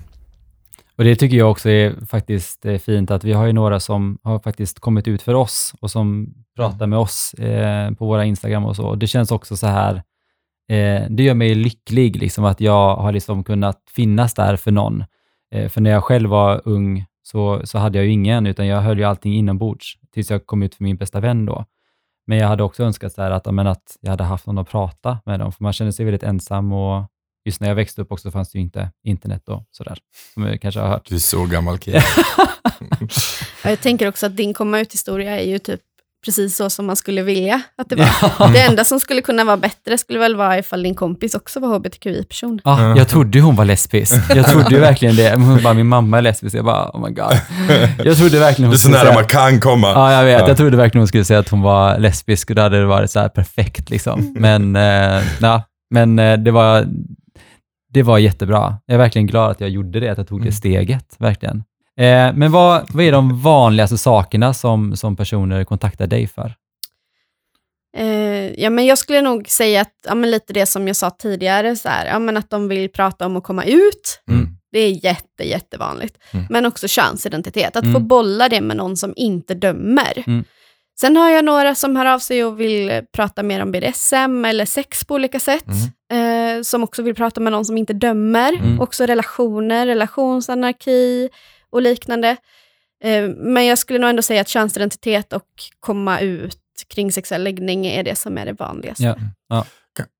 Och det tycker jag också är faktiskt eh, fint, att vi har ju några som har faktiskt kommit ut för oss och som pratar med oss eh, på våra Instagram och så. Det känns också så här, eh, det gör mig lycklig, liksom att jag har liksom kunnat finnas där för någon. Eh, för när jag själv var ung så, så hade jag ju ingen, utan jag höll ju allting inombords tills jag kom ut för min bästa vän då. Men jag hade också önskat så här att, men att jag hade haft någon att prata med dem, för man känner sig väldigt ensam och just när jag växte upp också fanns det ju inte internet och sådär, som jag kanske har hört. Du är så gammal kille. Ja, Jag tänker också att din komma ut-historia är ju typ precis så som man skulle vilja att det var. Det enda som skulle kunna vara bättre skulle väl vara ifall din kompis också var hbtqi-person. Ah, jag trodde hon var lesbisk. Jag trodde ju verkligen det. Hon bara, min mamma är lesbisk. Jag bara, oh my god. Jag trodde verkligen Det hon är så skulle nära säga... man kan komma. Ja, jag vet. Ja. Jag trodde verkligen hon skulle säga att hon var lesbisk och då hade det varit så här perfekt. Liksom. Men, eh, ja, men eh, det, var, det var jättebra. Jag är verkligen glad att jag gjorde det, att jag tog det Mm. steget. Verkligen. Eh, men vad, vad är de vanligaste sakerna som, som personer kontaktar dig för? Eh, ja, men jag skulle nog säga att ja, men lite det som jag sa tidigare, så här, ja, men att de vill prata om att komma ut. Mm. Det är jätte, jättevanligt. Mm. Men också könsidentitet, att få Mm. bolla det med någon som inte dömer. Mm. Sen har jag några som hör av sig och vill prata mer om BDSM eller sex på olika sätt. Eh, som också vill prata med någon som inte dömer. Mm. Också relationer, relationsanarki och liknande. Eh, men jag skulle nog ändå säga att könsidentitet och komma ut kring sexuell läggning är det som är det vanligaste. Ja.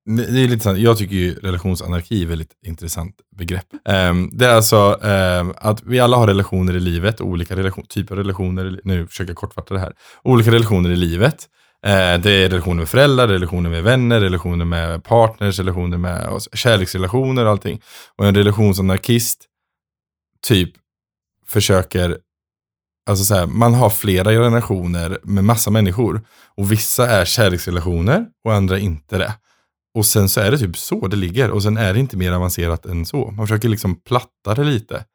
Det det är lite sant. Jag tycker ju relationsanarki är ett väldigt intressant begrepp. Ehm, det är alltså ehm, att vi alla har relationer i livet, olika relation, typer av relationer. Nu försöker jag kortfatta det här. Olika relationer i livet. Eh, det är relationer med föräldrar, relationer med vänner, relationer med partners, relationer med oss, kärleksrelationer och allting. Och en relationsanarkist typ försöker Alltså så här, man har flera relationer med massa människor. Och vissa är kärleksrelationer och andra inte det. Och sen så är det typ så det ligger. Och sen är det inte mer avancerat än så. Man försöker liksom platta det lite.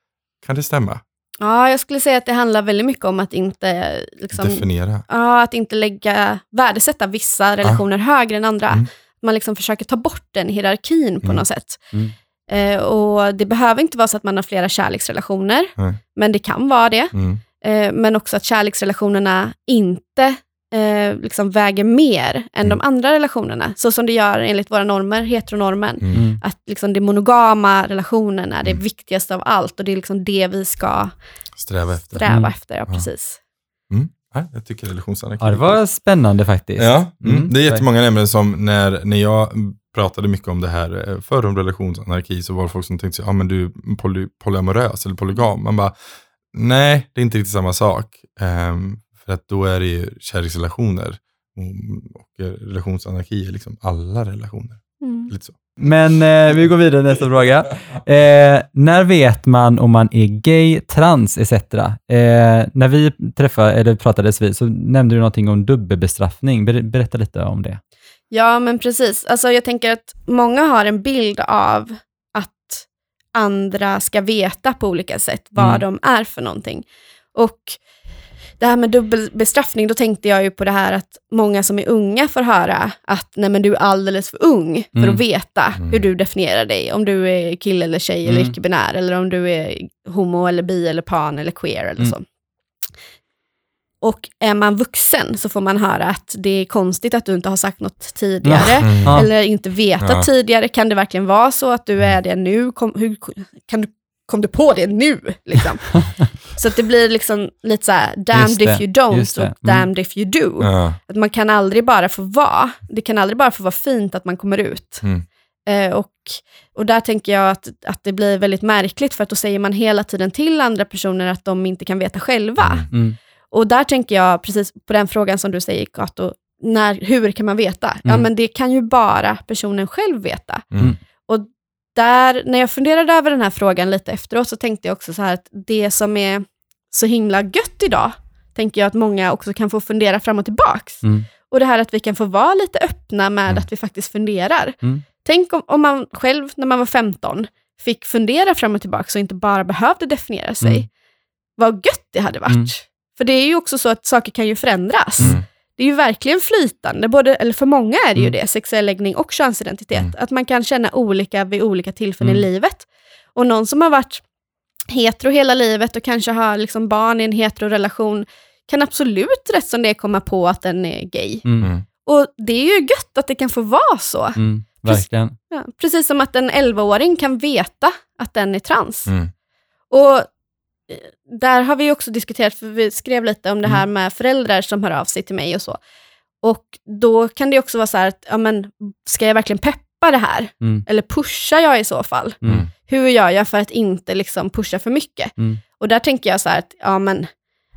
Kan det stämma? Ja, jag skulle säga att det handlar väldigt mycket om att inte, liksom, Definiera. ja, att inte lägga, värdesätta vissa relationer högre än andra. Mm. Man liksom försöker ta bort den hierarkin på Mm. något sätt. Mm. Eh, och Det behöver inte vara så att man har flera kärleksrelationer, Nej. men det kan vara det. Mm. Eh, men också att kärleksrelationerna inte eh, liksom väger mer än Mm. de andra relationerna. Så som det gör enligt våra normer, heteronormen. Mm. Mm. Att liksom det monogama relationen är det Mm. viktigaste av allt och det är liksom det vi ska Sträva efter. sträva Mm. efter. Ja, precis. Ja, jag tycker relationsanarki. Ja, det var spännande faktiskt. Ja, mm. Mm. det är jättemånga ämnen som när, när jag pratade mycket om det här eh, förr om relationsanarki så var det folk som tänkte, ja ah, men du är poly, polyamorös eller polygam. Man bara, nej det är inte riktigt samma sak. Ehm, för att då är det ju kärleksrelationer. Och, och relationsanarki är liksom alla relationer. Mm. Lite så. Men eh, vi går vidare nästa fråga. Eh, när vet man om man är gay, trans etc? Eh, när vi träffade, eller pratades vid så nämnde du någonting om dubbelbestraffning. Ber, berätta lite om det. Ja, men precis. Alltså, jag tänker att många har en bild av att andra ska veta på olika sätt vad Mm. de är för någonting. Och det här med dubbelbestraffning, då tänkte jag ju på det här att många som är unga får höra att nej men du är alldeles för ung för Mm. att veta Mm. hur du definierar dig. Om du är kille eller tjej eller Mm. icke-binär, eller om du är homo eller bi eller pan eller queer eller Mm. så. Och är man vuxen så får man höra att det är konstigt att du inte har sagt något tidigare. Mm. Eller inte vetat Ja. tidigare. Kan det verkligen vara så att du är det nu? Kom, hur, kan du, kom du på det nu? Liksom? så att det blir liksom lite så här, damned det, if you don't och Mm. damned if you do. Ja. Att man kan aldrig bara få vara. Det kan aldrig bara få vara fint att man kommer ut. Mm. Eh, och, och där tänker jag att, att det blir väldigt märkligt, för att då säger man hela tiden till andra personer att de inte kan veta själva. Mm. Mm. Och där tänker jag, precis på den frågan som du säger, Kato, när, hur kan man veta? Ja, Mm. men det kan ju bara personen själv veta. Mm. Och där, när jag funderade över den här frågan lite efteråt, så tänkte jag också så här att det som är så himla gött idag, tänker jag att många också kan få fundera fram och tillbaks. Mm. Och det här att vi kan få vara lite öppna med Mm. att vi faktiskt funderar. Mm. Tänk om, om man själv, när man var 15, fick fundera fram och tillbaka och inte bara behövde definiera sig. Mm. Vad gött det hade varit. För det är ju också så att saker kan ju förändras. Mm. Det är ju verkligen flytande, både, eller för många är det ju Mm. det, sexuell läggning och könsidentitet. Mm. Att man kan känna olika vid olika tillfällen i Mm. livet. Och någon som har varit hetero hela livet och kanske har liksom barn i en heterorelation kan absolut rätt som det är komma på att den är gay. Mm. Och det är ju gött att det kan få vara så. Mm. Verkligen. Ja, precis som att en 11-åring kan veta att den är trans. Mm. Och där har vi också diskuterat, för vi skrev lite om det här Mm. med föräldrar som hör av sig till mig och så. Och då kan det också vara så här att, ja men, ska jag verkligen peppa det här? Mm. Eller pushar jag i så fall? Mm. Hur gör jag för att inte liksom pusha för mycket? Mm. Och där tänker jag så här att, ja men,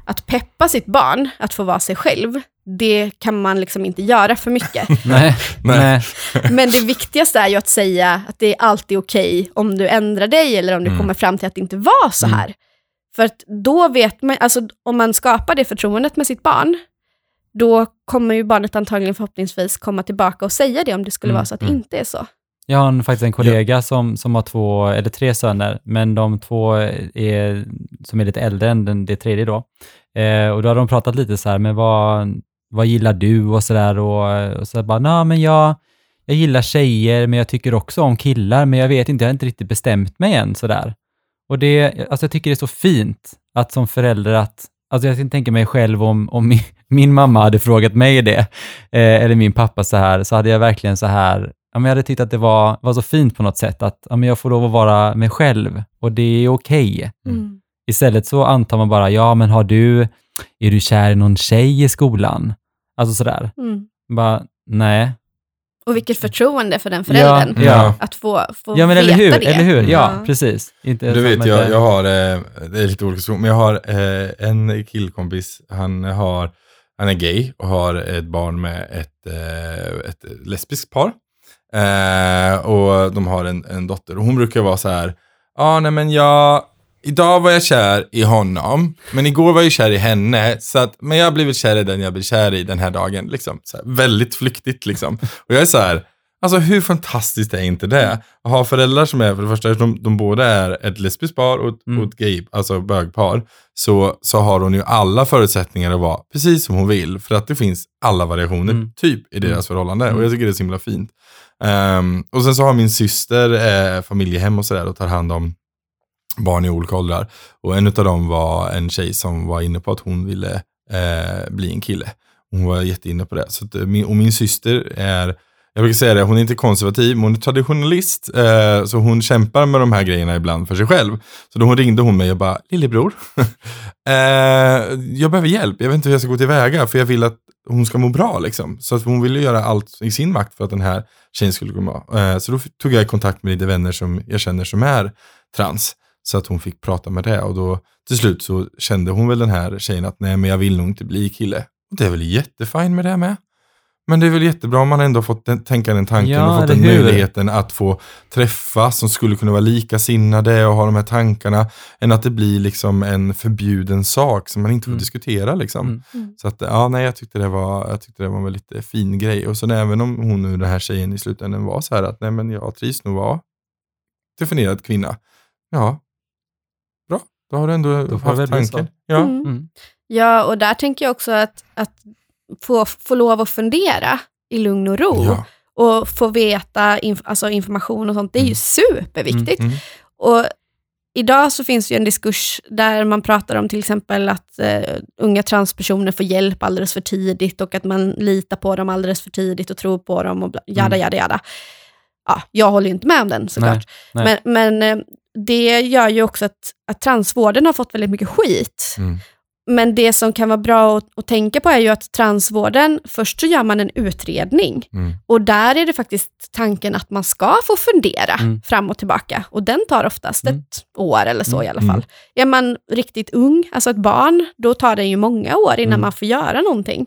att peppa sitt barn att få vara sig själv, det kan man liksom inte göra för mycket. Nej. Nej. Men det viktigaste är ju att säga att det är alltid okej om du ändrar dig eller om du Mm. kommer fram till att det inte var så Mm. här. För att då vet man, alltså om man skapar det förtroendet med sitt barn, då kommer ju barnet antagligen förhoppningsvis komma tillbaka och säga det om det skulle Mm. vara så att det Mm. inte är så. Jag har en- faktiskt en kollega som, som har två, eller tre söner, men de två är, som är lite äldre än den, det tredje då. Eh, och då har de pratat lite så här, men vad, vad gillar du och så där och, och så bara, nej men jag, jag gillar tjejer, men jag tycker också om killar, men jag vet inte, jag har inte riktigt bestämt mig än så där. Och det, alltså jag tycker det är så fint att som förälder att, alltså jag kan tänka mig själv om, om min, min mamma hade frågat mig det, eh, eller min pappa så här, så hade jag verkligen så här, ja, men jag hade tyckt att det var, var så fint på något sätt, att ja, men jag får lov att vara mig själv och det är okej. Mm. Istället så antar man bara, ja men har du, är du kär i någon tjej i skolan? Alltså sådär. Mm. Bara, nej. Och vilket förtroende för den föräldern. Ja, ja. Att få, få Ja men veta eller hur, det. eller hur? Ja, Ja. precis. Inte Du vet, jag, jag har, eh, det är lite olika men jag har eh, en killkompis, han, har, han är gay och har ett barn med ett, eh, ett lesbiskt par. Och de har en, en dotter och hon brukar vara så här, ja ah, nej men jag, idag var jag kär i honom, men igår var jag kär i henne, så att, men jag har blivit kär i den jag blir kär i den här dagen. Liksom. Så här, väldigt flyktigt liksom. Och jag är så här, Alltså hur fantastiskt är inte det? Att ha föräldrar som är, för det första, de, de båda är ett lesbiskt par och, ett- Mm. och ett gay, alltså bögpar, så, så har hon ju alla förutsättningar att vara precis som hon vill, för att det finns alla variationer, Mm. typ, i deras förhållande. Mm. Och jag tycker det är så himla fint. Ehm, och sen så har min syster eh, familjehem och sådär och tar hand om barn i olika åldrar. Och en av dem var en tjej som var inne på att hon ville eh, bli en kille. Hon var jätteinne på det. Så att, eh, och min syster är, jag brukar säga det, hon är inte konservativ, men hon är traditionalist. Eh, så hon kämpar med de här grejerna ibland för sig själv. Så då hon ringde hon mig och bara, lillebror, eh, jag behöver hjälp, jag vet inte hur jag ska gå tillväga, för jag vill att hon ska må bra. Liksom. Så att hon ville göra allt i sin makt för att den här tjejen skulle gå bra. Eh, så då tog jag kontakt med lite vänner som jag känner som är trans. Så att hon fick prata med det och då till slut så kände hon väl den här tjejen att nej men jag vill nog inte bli kille. Och det är väl jättefint med det med. Men det är väl jättebra om man ändå fått den, tänka den tanken Ja, och fått den hur? möjligheten att få träffa som skulle kunna vara likasinnade och ha de här tankarna. Än att det blir liksom en förbjuden sak som man inte får Mm. diskutera. Liksom. Mm. Mm. Så att, ja, nej, jag tyckte det var, jag tyckte det var en väldigt eh, fin grej. Och sen även om hon nu, den här tjejen i slutändan var så här att nej men jag trivs nog vara definierad kvinna. Ja. Då har du ändå Då haft tanken. så. Ja. Mm. Mm. Ja, och där tänker jag också att, att få, få lov att fundera i lugn och ro Ja. och få veta inf alltså information och sånt, det är ju Mm. superviktigt. Mm. Och idag så finns ju en diskurs där man pratar om till exempel att eh, unga transpersoner får hjälp alldeles för tidigt och att man litar på dem alldeles för tidigt och tror på dem och jada, jada, jada. Ja, jag håller ju inte med om den såklart. nej. Men, men eh, det gör ju också att, att transvården har fått väldigt mycket skit. Mm. Men det som kan vara bra att, att tänka på är ju att transvården, först så gör man en utredning Mm. och där är det faktiskt tanken att man ska få fundera Mm. fram och tillbaka. Och den tar oftast Mm. ett år eller så i alla Mm. fall. Är man riktigt ung, alltså ett barn, då tar det ju många år innan Mm. man får göra någonting.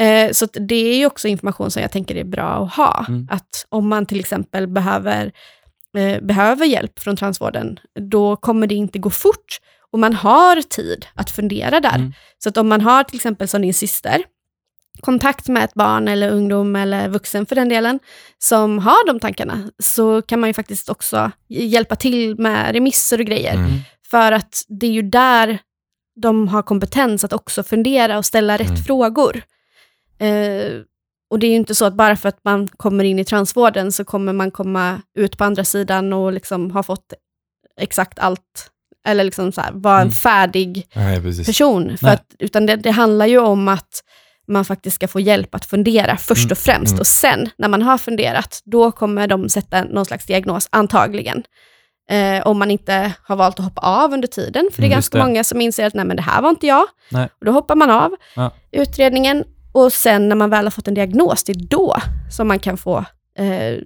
Eh, så det är ju också information som jag tänker är bra att ha. Mm. Att om man till exempel behöver, eh, behöver hjälp från transvården, då kommer det inte gå fort. Och man har tid att fundera där. Mm. Så att om man har till exempel som din syster, kontakt med ett barn eller ungdom eller vuxen för den delen, som har de tankarna, så kan man ju faktiskt också hjälpa till med remisser och grejer. Mm. För att det är ju där de har kompetens att också fundera och ställa rätt Mm. frågor. Eh, och det är ju inte så att bara för att man kommer in i transvården så kommer man komma ut på andra sidan och liksom ha fått exakt allt, eller liksom här, vara en Mm. färdig Nej, person. För att, utan det, det handlar ju om att man faktiskt ska få hjälp att fundera först Mm. och främst. Mm. Och sen, när man har funderat, då kommer de sätta någon slags diagnos, antagligen. Eh, om man inte har valt att hoppa av under tiden. För det är Mm, ganska det. många som inser att nej, men det här var inte jag. Nej. Och då hoppar man av Ja. utredningen. Och sen när man väl har fått en diagnos, det är då som man kan få eh,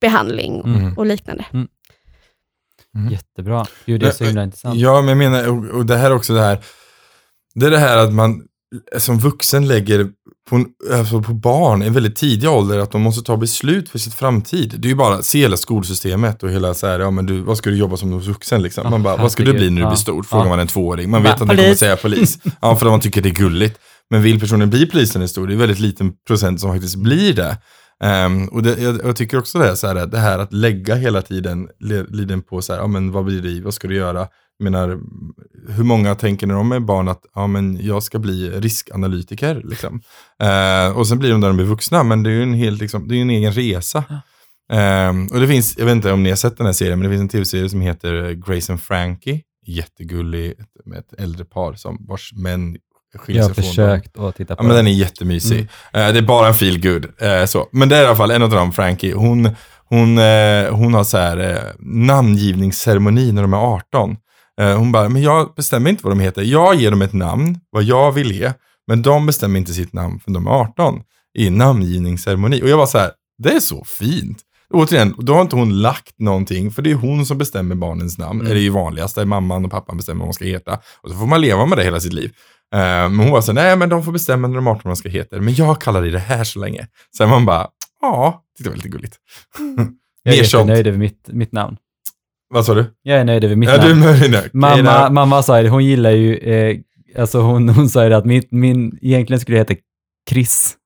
behandling Mm. och liknande. Mm. Jättebra. Gud, det är så himla intressant. Ja, men jag menar, och, och det här är också det här, det är det här att man som vuxen lägger på, alltså på barn i väldigt tidig ålder att de måste ta beslut för sitt framtid. Det är ju bara, se hela skolsystemet och hela så här, ja men du, vad ska du jobba som vuxen liksom? Man bara, vad ska du bli när du blir stor? Frågar man en tvååring. Man vet att den kommer säga polis. Ja, för att man tycker det är gulligt. Men vill personen bli polis när den är stor? Det är väldigt liten procent som faktiskt blir det. Ehm, och det, jag, jag tycker också det här, så här, det här att lägga hela tiden liden på så här, ja men vad blir det vad ska du göra? Jag menar, hur många tänker när de är barn att ja, men jag ska bli riskanalytiker? Liksom. Eh, och sen blir de där de blir vuxna, men det är ju en, helt, liksom, det är en egen resa. Ehm, och det finns, jag vet inte om ni har sett den här serien, men det finns en tv-serie som heter Grace and Frankie. Jättegullig, med ett äldre par som vars män skiljer Jag har sig från dem. försökt att titta på Ja, men den är jättemysig. Mm. Eh, det är bara en feel good. Eh, så. Men det är i alla fall en av dem, Frankie. Hon, hon, eh, hon har så här namngivningsceremoni när de är 18. Eh, hon bara, men jag bestämmer inte vad de heter. Jag ger dem ett namn, vad jag vill ge. Men de bestämmer inte sitt namn för de är 18 i namngivningsceremoni. Och jag var så här, det är så fint. Återigen, då har inte hon lagt någonting, för det är hon som bestämmer barnens namn. Mm. Det är ju vanligast, där mamman och pappan bestämmer vad de ska heta. Och så får man leva med det hela sitt liv. Eh, men hon var så nej men de får bestämma när de är 18 vad de ska heta. Men jag kallar det det här så länge. Sen man bara, ja, det var lite gulligt. Jag är jättenöjd över mitt, mitt namn. Vad sa du? Jag är nöjd över mitt Ja, du är namn. nöjd. Mamma, mamma sa det, hon gillar ju, eh, alltså hon, hon sa ju det att min, min, egentligen skulle heta Chris.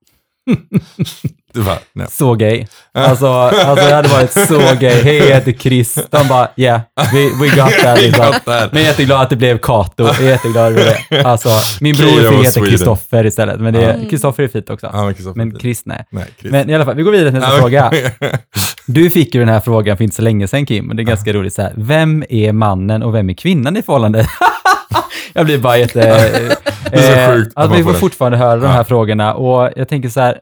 Bara, nej. Så gay. Alltså, alltså det hade varit så gay. Hej, jag heter Chris. De bara, yeah, we, we got that. Liksom. Men jag är jätteglad att det blev Kato. Jag är jätteglad över det. Alltså, min bror Kira fick heta. Kristoffer istället. Men Mm. Kristoffer är fint också. Ja, men. Men Chris, nej. nej, Chris. Men i alla fall, vi går vidare till nästa Ja, fråga. Du fick ju den här frågan för inte så länge sedan Kim, och det är ganska roligt så här. Vem är mannen och vem är kvinnan i förhållande? jag blir bara jätte... Det är så sjukt att att man vi får fortfarande höra de Ja. här frågorna och jag tänker så här,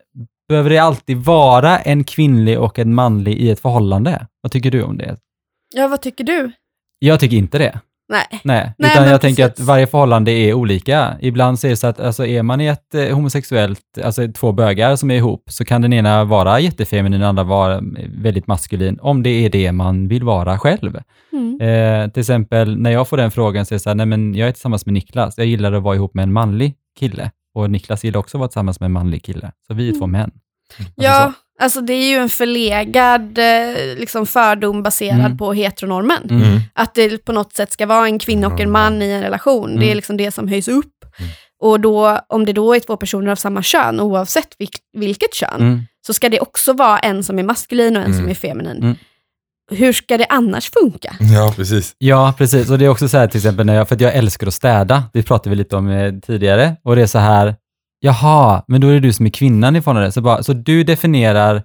behöver det alltid vara en kvinnlig och en manlig i ett förhållande? Vad tycker du om det? Ja, vad tycker du? Jag tycker inte det. Nej. Nej, Nej, utan jag tänker att varje förhållande är olika. Ibland så är det så att alltså, är man i ett eh, homosexuellt, alltså två bögar som är ihop, så kan den ena vara jättefeminin och den andra vara eh, väldigt maskulin, om det är det man vill vara själv. Mm. Eh, till exempel när jag får den frågan så är det så här, nej men jag är tillsammans med Niklas, jag gillar att vara ihop med en manlig kille. Och Niklas gillar också att vara tillsammans med en manlig kille. Så vi är två män. Alltså Ja, alltså det är ju en förlegad eh, liksom fördom baserad Mm. på heteronormen. Mm. Mm. Att det på något sätt ska vara en kvinna och en man i en relation. Det är Mm. liksom det som höjs upp. Mm. Och då, om det då är två personer av samma kön, oavsett vilk, vilket kön, Mm. så ska det också vara en som är maskulin och en Mm. som är feminin. Mm. Hur ska det annars funka? Ja, precis. Ja, precis. Och det är också så här till exempel, när jag, för att jag älskar att städa, det pratade vi lite om eh, tidigare, och det är så här, jaha, men då är det du som är kvinnan i förhållandet. Så, bara, så du definierar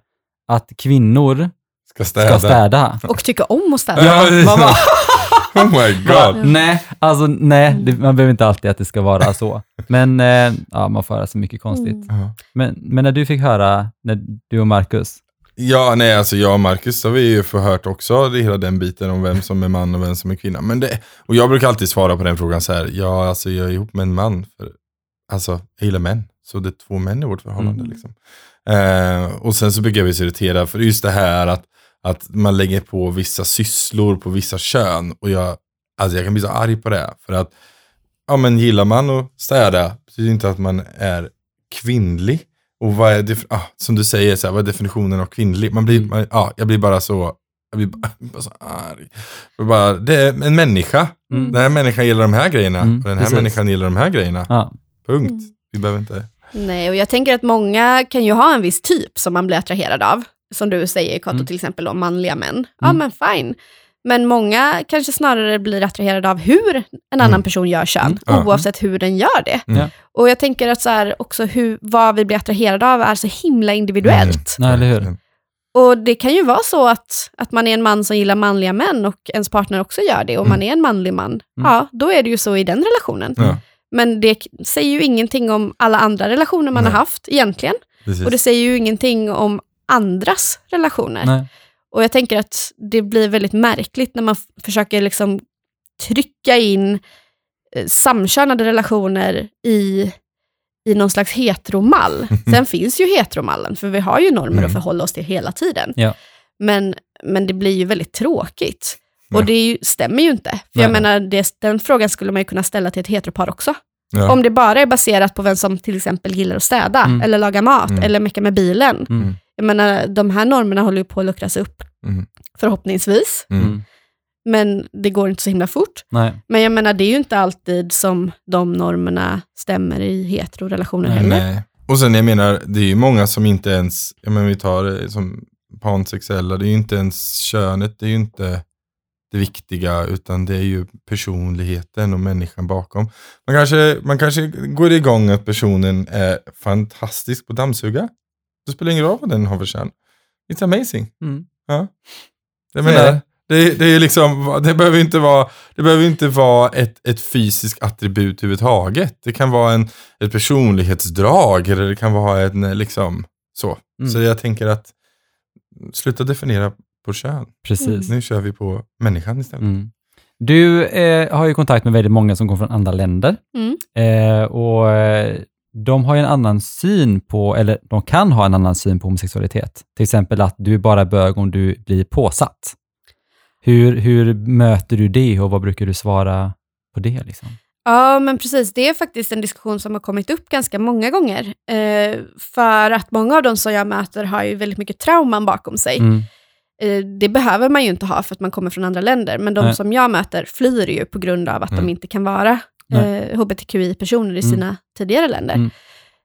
att kvinnor Ska städa. ska städa? Och tycka om att städa. Ja, man bara, Oh my god. nej, alltså nej, det, man behöver inte alltid att det ska vara så. Men eh, ja, man får höra så mycket konstigt. Mm. Men, men när du fick höra, när du och Marcus, Ja, nej, alltså jag och Marcus har vi ju förhört också, det, hela den biten om vem som är man och vem som är kvinna. Men det, och jag brukar alltid svara på den frågan så här, ja, alltså jag är ihop med en man, för, alltså jag gillar män, så det är två män i vårt förhållande. Mm. Liksom. Eh, och sen så brukar vi så irritera, för just det här att, att man lägger på vissa sysslor på vissa kön, och jag, alltså jag kan bli så arg på det, för att, ja men gillar man att städa, betyder inte att man är kvinnlig. Och vad är det, ah, som du säger, så här, vad är definitionen av kvinnlig? Man blir, man, ah, jag blir bara så, jag blir bara, bara så arg. Jag bara, det är en människa. Mm. Den här människan gillar de här grejerna. Mm, och den här precis. människan gillar de här grejerna. ja, Punkt. Mm. Vi behöver inte... Nej, och jag tänker att många kan ju ha en viss typ som man blir attraherad av. Som du säger, Kato, Mm. till exempel om manliga män. Ja, Mm. men fine. Men många kanske snarare blir attraherade av hur en annan Mm. person gör kön, Mm. Oavsett hur den gör det. Mm. Och jag tänker att så här, också hur, vad vi blir attraherade av är så himla individuellt. Nej, eller hur? Och det kan ju vara så att, att man är en man som gillar manliga män och ens partner också gör det, och Mm. man är en manlig man. Ja, då är det ju så i den relationen. Ja, Men det säger ju ingenting om alla andra relationer man Nej. har haft egentligen. precis. Och det säger ju ingenting om andras relationer. Nej. Och jag tänker att det blir väldigt märkligt när man försöker liksom trycka in eh, samkönade relationer i, i någon slags heteromall. Sen finns ju heteromallen, för vi har ju normer Mm. att förhålla oss till hela tiden. Ja. Men, men det blir ju väldigt tråkigt. Ja. Och det ju, stämmer ju inte. För jag Nej. menar, det, den frågan skulle man ju kunna ställa till ett heteropar också. Ja. Om det bara är baserat på vem som till exempel gillar att städa, Mm. eller laga mat, Mm. eller mecka med bilen. Mm. Jag menar, de här normerna håller ju på att luckras upp, Mm. förhoppningsvis. Mm. Mm. Men det går inte så himla fort. Nej. Men jag menar, det är ju inte alltid som de normerna stämmer i heterorelationer Nej, heller. Nej. Och sen jag menar, det är ju många som inte ens, ja men vi tar det som pansexuella, det är ju inte ens könet, det är ju inte det viktiga, utan det är ju personligheten och människan bakom. Man kanske, man kanske går igång att personen är fantastisk på dammsuga. Det spelar ingen roll vad den har för kön. It's amazing. Mm. Ja. Jag menar, det. det, det, är liksom, det behöver inte vara, det behöver inte vara ett, ett fysiskt attribut överhuvudtaget. Det kan vara en, ett personlighetsdrag eller det kan vara en liksom så. Mm. Så jag tänker att sluta definiera på kön. Precis. Nu kör vi på människan istället. Mm. Du eh, har ju kontakt med väldigt många som kommer från andra länder. Mm. Eh, och eh, de har ju en annan syn på, eller de kan ha en annan syn på homosexualitet. Till exempel att du är bara bög om du blir påsatt. Hur, hur möter du det och vad brukar du svara på det? Liksom? Ja, men precis. Det är faktiskt en diskussion som har kommit upp ganska många gånger. Eh, för att många av de som jag möter har ju väldigt mycket trauman bakom sig. Mm. Eh, det behöver man ju inte ha för att man kommer från andra länder, men de Nej. som jag möter flyr ju på grund av att Mm. de inte kan vara eh, hbtqi-personer i Mm. sina tidigare länder. Mm.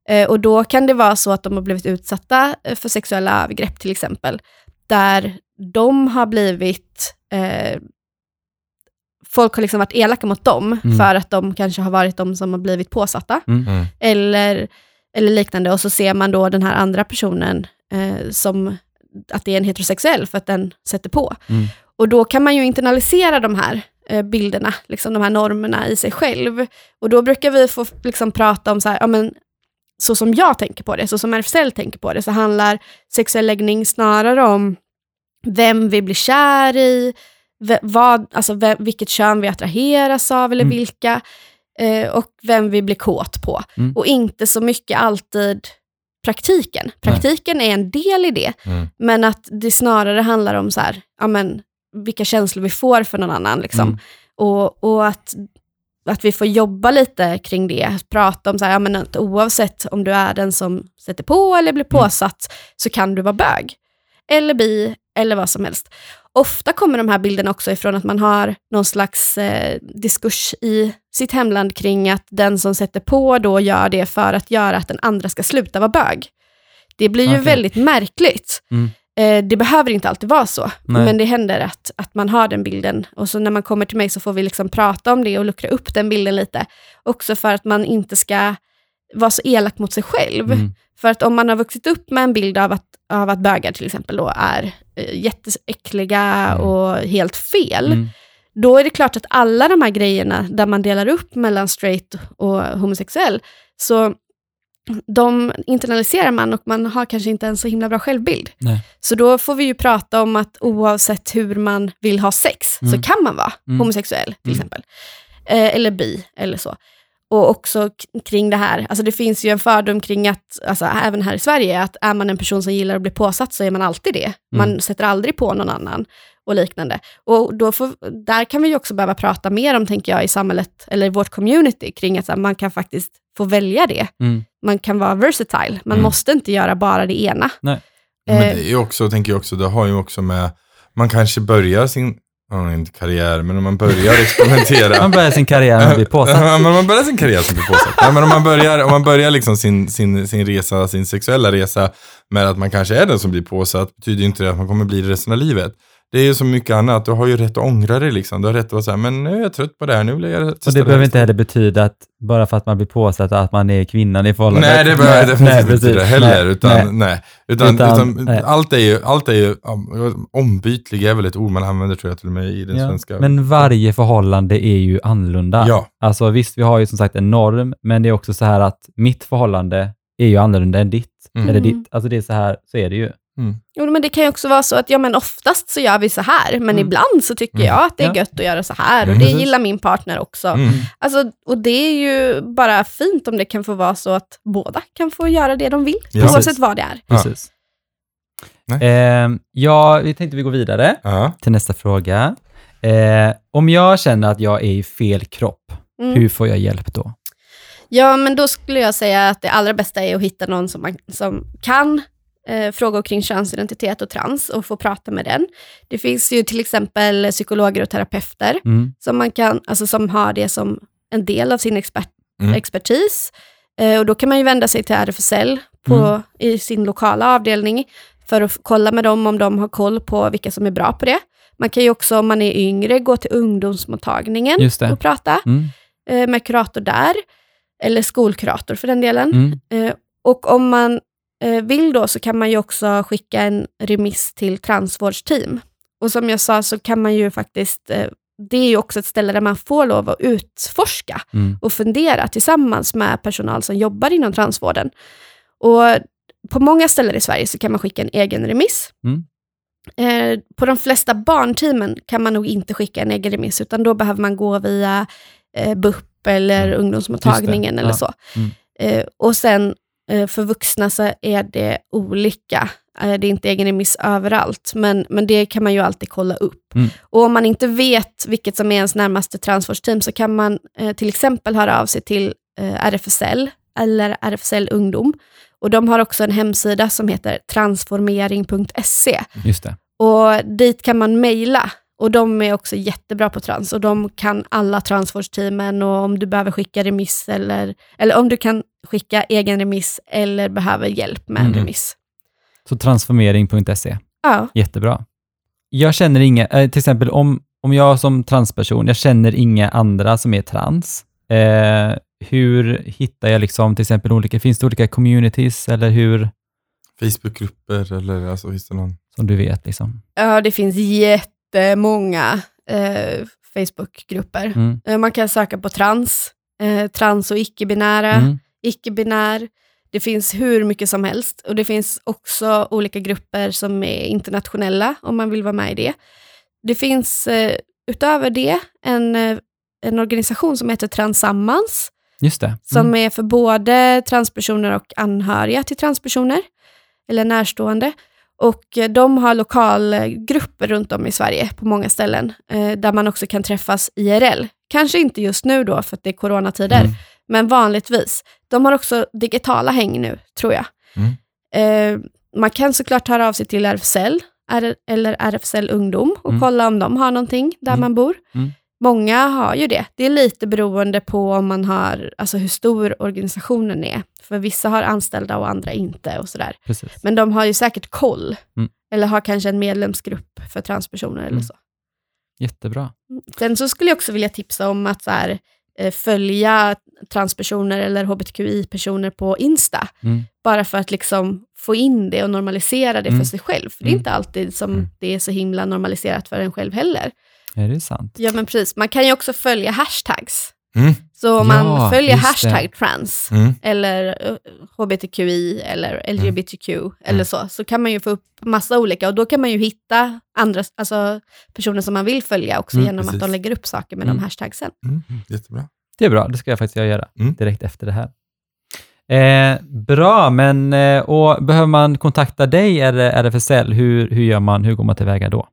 Eh, och då kan det vara så att de har blivit utsatta eh, för sexuella övergrepp till exempel, där de har blivit eh, Folk har liksom varit elaka mot dem Mm. för att de kanske har varit de som har blivit påsatta Mm. eller, eller liknande. Och så ser man då den här andra personen eh, som att det är en heterosexuell för att den sätter på. Mm. Och då kan man ju internalisera de här eh, bilderna, liksom de här normerna i sig själv. Och då brukar vi få liksom, prata om så här, ja men så som jag tänker på det, så som RFSL tänker på det, så handlar sexuell läggning snarare om vem vi blir kär i, vad, alltså vem, vilket kön vi attraheras av eller Mm. vilka, eh, och vem vi blir kåt på. Mm. Och inte så mycket alltid praktiken. Praktiken är en del i det, Mm. men att det snarare handlar om så här, ja, men, vilka känslor vi får för någon annan. Liksom. Mm. Och, och att, att vi får jobba lite kring det. Prata om så här, ja, men att oavsett om du är den som sätter på eller blir Mm. påsatt, så kan du vara bög. Eller bi, eller vad som helst. Ofta kommer de här bilderna också ifrån att man har någon slags eh, diskurs i sitt hemland kring att den som sätter på då gör det för att göra att den andra ska sluta vara bög. Det blir ju Okej. väldigt märkligt. Mm. Eh, det behöver inte alltid vara så, Nej. men det händer att, att man har den bilden. Och så när man kommer till mig så får vi liksom prata om det och luckra upp den bilden lite. Också för att man inte ska vara så elak mot sig själv. Mm. För att om man har vuxit upp med en bild av att, av att bögar till exempel då är eh, jätteäckliga Mm. och helt fel, Mm. Då är det klart att alla de här grejerna där man delar upp mellan straight och homosexuell, så de internaliserar man och man har kanske inte en så himla bra självbild. Nej. Så då får vi ju prata om att oavsett hur man vill ha sex, Mm. så kan man vara Mm. homosexuell till Mm. exempel. Eh, eller bi, eller så. Och också kring det här, alltså det finns ju en fördom kring att, alltså även här i Sverige, att är man en person som gillar att bli påsatt så är man alltid det. Man Mm. sätter aldrig på någon annan och liknande. Och då får, där kan vi ju också behöva prata mer om, tänker jag, i samhället, eller i vårt community, kring att så här, man kan faktiskt få välja det. Mm. Man kan vara versatile, man Mm. måste inte göra bara det ena. Nej. Men Eh, det är ju också, tänker jag också, det har ju också med, man kanske börjar sin, ja, inte karriär, men om man börjar experimentera. Man börjar sin karriär med att bli påsatt. Men man börjar sin karriär som blir påsatt. Ja, men om man börjar, om man börjar liksom sin, sin, sin resa, sin sexuella resa med att man kanske är den som blir påsatt, betyder inte det att man kommer bli det resten av livet. Det är ju så mycket annat. Du har ju rätt att ångra dig liksom. Du har rätt att vara såhär, men nu är jag trött på det här, nu vill jag Och det behöver inte heller betyda att bara för att man blir påsatt att man är kvinnan i förhållandet. Nej, det behöver definitivt inte det heller. Nej, utan, nej. nej. Utan, Utan, utan, nej. allt är ju, allt är ju ombytlig är väl ett ord man använder tror jag till och med i den Ja, svenska. Men varje förhållande är ju annorlunda. Ja. Alltså visst, vi har ju som sagt en norm, men det är också så här att mitt förhållande är ju annorlunda än ditt. Mm. Eller ditt, alltså det är så här, så är det ju. Jo, men det kan ju också vara så att ja, men oftast så gör vi så här, men Mm. ibland så tycker Mm. jag att det är gött att göra så här och Mm. det gillar min partner också. Mm. Alltså, och det är ju bara fint om det kan få vara så att båda kan få göra det de vill, Ja. oavsett Precis. vad det är. Ja. Precis. Eh, ja, vi tänkte vi går vidare Ja. till nästa fråga. Eh, om jag känner att jag är i fel kropp, Mm. hur får jag hjälp då? Ja, men då skulle jag säga att det allra bästa är att hitta någon som, man, som kan eh, frågor kring könsidentitet och trans och få prata med den. Det finns ju till exempel psykologer och terapeuter Mm. som, man kan, alltså som har det som en del av sin expert, Mm. expertis. Eh, och då kan man ju vända sig till RFSL på, Mm. i sin lokala avdelning för att kolla med dem om de har koll på vilka som är bra på det. Man kan ju också, om man är yngre, gå till ungdomsmottagningen och prata Mm. eh, med kurator där, eller skolkurator för den delen. Mm. Eh, och om man vill då så kan man ju också skicka en remiss till transvårdsteam. Och som jag sa så kan man ju faktiskt, eh, det är ju också ett ställe där man får lov att utforska Mm. och fundera tillsammans med personal som jobbar inom transvården. Och på många ställen i Sverige så kan man skicka en egen remiss. Mm. Eh, på de flesta barnteamen kan man nog inte skicka en egen remiss, utan då behöver man gå via eh, BUP eller Mm. ungdomsmottagningen eller ja. så. Mm. Eh, och sen eh, för vuxna så är det olika. Eh, det är inte egen remiss överallt, men, men det kan man ju alltid kolla upp. Mm. Och om man inte vet vilket som är ens närmaste transvårdsteam så kan man eh, till exempel höra av sig till eh, RFSL eller RFSL Ungdom. Och de har också en hemsida som heter transformering.se. Just det. Och dit kan man mejla. Och de är också jättebra på trans och de kan alla transvårdsteamen och om du behöver skicka remiss eller, eller om du kan skicka egen remiss eller behöver hjälp med en Mm. remiss. Så transformering.se. Ja, Jättebra. Jag känner inga, eh, till exempel om, om jag som transperson, jag känner inga andra som är trans. Eh, hur hittar jag liksom till exempel olika, finns det olika communities eller hur, Facebookgrupper eller alltså, finns det någon? som du vet liksom? ja det finns jättemånga eh, Facebookgrupper. Mm. Eh, man kan söka på trans, eh, trans och icke-binära. Mm. icke-binär. Det finns hur mycket som helst och det finns också olika grupper som är internationella om man vill vara med i det. Det finns eh, utöver det en, eh, en organisation som heter Transammans Just det. som Mm. är för både transpersoner och anhöriga till transpersoner eller närstående. Och eh, de har lokalgrupper runt om i Sverige på många ställen eh, där man också kan träffas IRL. Kanske inte just nu då för att det är coronatider, Mm. men vanligtvis. De har också digitala häng nu, tror jag. Mm. Eh, man kan såklart höra av sig till RFSL R- eller RFSL Ungdom och Mm. kolla om de har någonting där Mm. man bor. Mm. Många har ju det. Det är lite beroende på om man har, alltså hur stor organisationen är. För vissa har anställda och andra inte och sådär. Precis. Men de har ju säkert koll. Mm. Eller har kanske en medlemsgrupp för transpersoner eller Mm. så. Jättebra. Sen så skulle jag också vilja tipsa om att så här, eh, följa transpersoner eller hbtqi-personer på Insta. Mm. Bara för att liksom få in det och normalisera det Mm. för sig själv. För det är Mm. inte alltid som Mm. det är så himla normaliserat för en själv heller. Är det sant? Ja men precis, man kan ju också följa hashtags. Mm. Så om Ja, man följer just det. hashtag trans Mm. eller eh, hbtqi eller LGBTQ eller Mm. så, så kan man ju få upp massa olika och då kan man ju hitta andra alltså, personer som man vill följa också Mm, genom precis. att de lägger upp saker med Mm. de hashtagsen. Mm. Jättebra. Det är bra, det ska jag faktiskt göra Mm. direkt efter det här. Eh, bra, men eh, och behöver man kontakta dig eller RFSL, hur, hur gör man, hur går man tillväga då?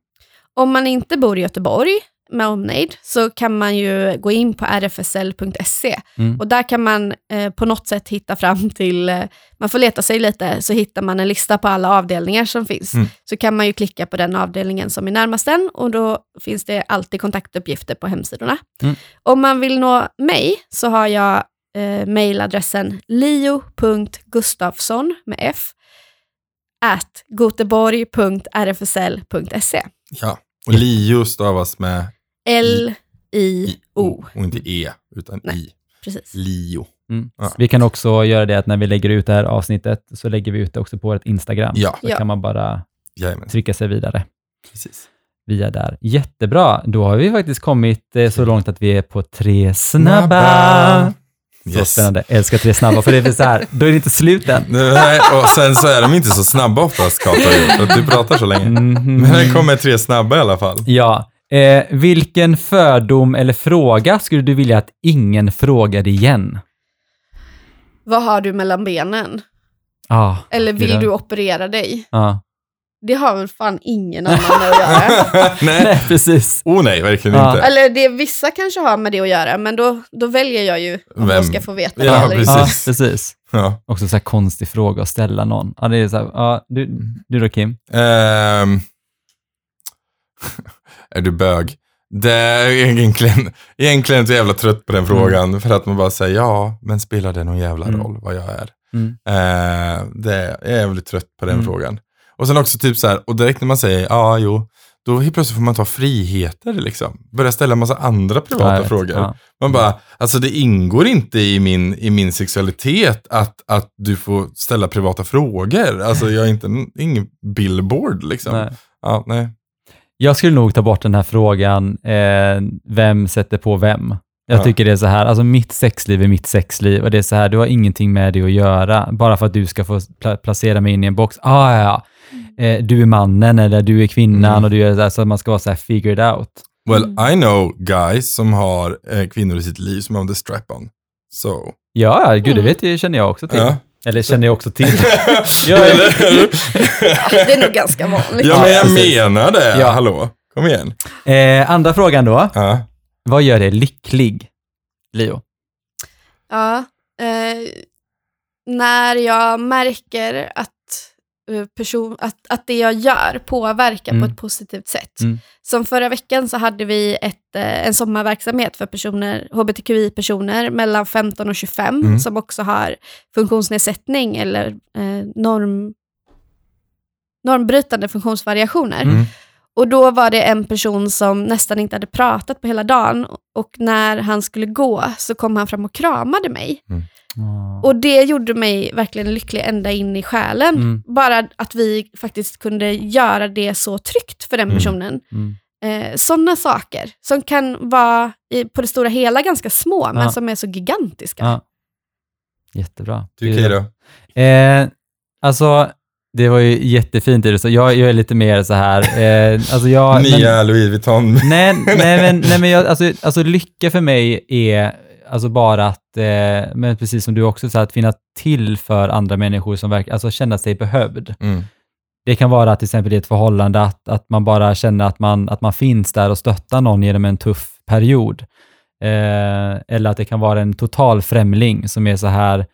Om man inte bor i Göteborg med omnejd så kan man ju gå in på rfsl.se Mm. och där kan man eh, på något sätt hitta fram till, eh, man får leta sig lite, så hittar man en lista på alla avdelningar som finns. Mm. Så kan man ju klicka på den avdelningen som är närmast den och då finns det alltid kontaktuppgifter på hemsidorna. Mm. Om man vill nå mig så har jag eh, mejladressen lio.gustafsson med f at goteborg.rfsl.se. Ja, Och Lio stavas med L-I-O. och inte E, utan Nej. I. Precis. Lio. Mm. Ja. Vi kan också göra det att när vi lägger ut det här avsnittet så lägger vi ut det också på vårt Instagram. Ja, Då Ja. kan man bara jajamän. trycka sig vidare Precis. via där. Jättebra, då har vi faktiskt kommit eh, så långt att vi är på tre snabba. Snabba. Så Yes. spännande, älskar tre snabba, för det är så här, då är det inte slut än. Nej, och sen så är de inte så snabba oftast, Kato, för att du pratar så länge. Mhm. Men det kommer tre snabba i alla fall. Ja, eh, vilken fördom eller fråga skulle du vilja att ingen frågade igen? Vad har du mellan benen? Ah, Eller vill du operera dig? ja. Det har väl fan ingen annan med att göra. nej. Nej, precis. Oh nej, verkligen Ja. inte. Eller det vissa kanske har med det att göra, men då, då väljer jag ju om Vem? jag ska få veta Ja, det eller inte. Ja, Precis. precis. Ja. Också så här konstig fråga att ställa någon. Ja, det är så här, ja, du, du då Kim? Ehm. är du bög? Det är egentligen, egentligen så jävla trött på den frågan. För att man bara säger ja, men spelar det någon jävla Mm. roll vad jag är? Mm. Eh, det är jag är jävligt trött på den Mm. frågan. Och sen också typ så här, och direkt när man säger ja, jo, då helt plötsligt får man ta friheter liksom. Börja ställa en massa andra privata vet. frågor. Ja. Man bara, alltså det ingår inte i min, i min sexualitet att, att du får ställa privata frågor. Alltså jag är inte en, ingen billboard liksom. Nej. Ja, nej. Jag skulle nog ta bort den här frågan, eh, vem sätter på vem? Jag Ja. tycker det är så här, alltså mitt sexliv är mitt sexliv och det är så här, du har ingenting med det att göra, bara för att du ska få pla- placera mig in i en box. Ah, ja, ja. Eh, du är mannen eller du är kvinnan Mm. och du är så, här, så att man ska vara så här figured out. Well, Mm. I know guys som har eh, kvinnor i sitt liv som använder strap-on. Så, Ja, ja, gud, det Mm. vet jag, känner jag också till. ja. Eller känner jag också till. ja, det är nog ganska vanligt. ja, men jag menar det. Ja. Hallå, kom igen. Eh, andra frågan då. Ja. Vad gör dig lycklig, Leo? Ja, eh, när jag märker att, person, att, att det jag gör påverkar Mm. på ett positivt sätt. Mm. Som förra veckan så hade vi ett, eh, en sommarverksamhet för personer, hbtqi-personer mellan 15 och 25 Mm. som också har funktionsnedsättning eller eh, norm, normbrytande funktionsvariationer. Mm. Och då var det en person som nästan inte hade pratat på hela dagen och när han skulle gå så kom han fram och kramade mig. Och det gjorde mig verkligen lycklig ända in i själen. Mm. Bara att vi faktiskt kunde göra det så tryggt för den Mm. personen. Mm. Eh, Sådana saker som kan vara i, på det stora hela ganska små, men Ja. som är så gigantiska. Ja. Jättebra. Du? Eh, alltså, det var ju jättefint det du sa. Jag, jag är lite mer så här, eh, alltså jag... Nya Louis Vuitton. nej, nej, men, nej, men jag, alltså, alltså lycka för mig är alltså bara att, eh, men precis som du också sa, att finna till för andra människor som verkar, alltså känna sig behövd. Mm. Det kan vara till exempel i ett förhållande att, att man bara känner att man, att man finns där och stöttar någon genom en tuff period. Eh, eller att det kan vara en total främling som är så här,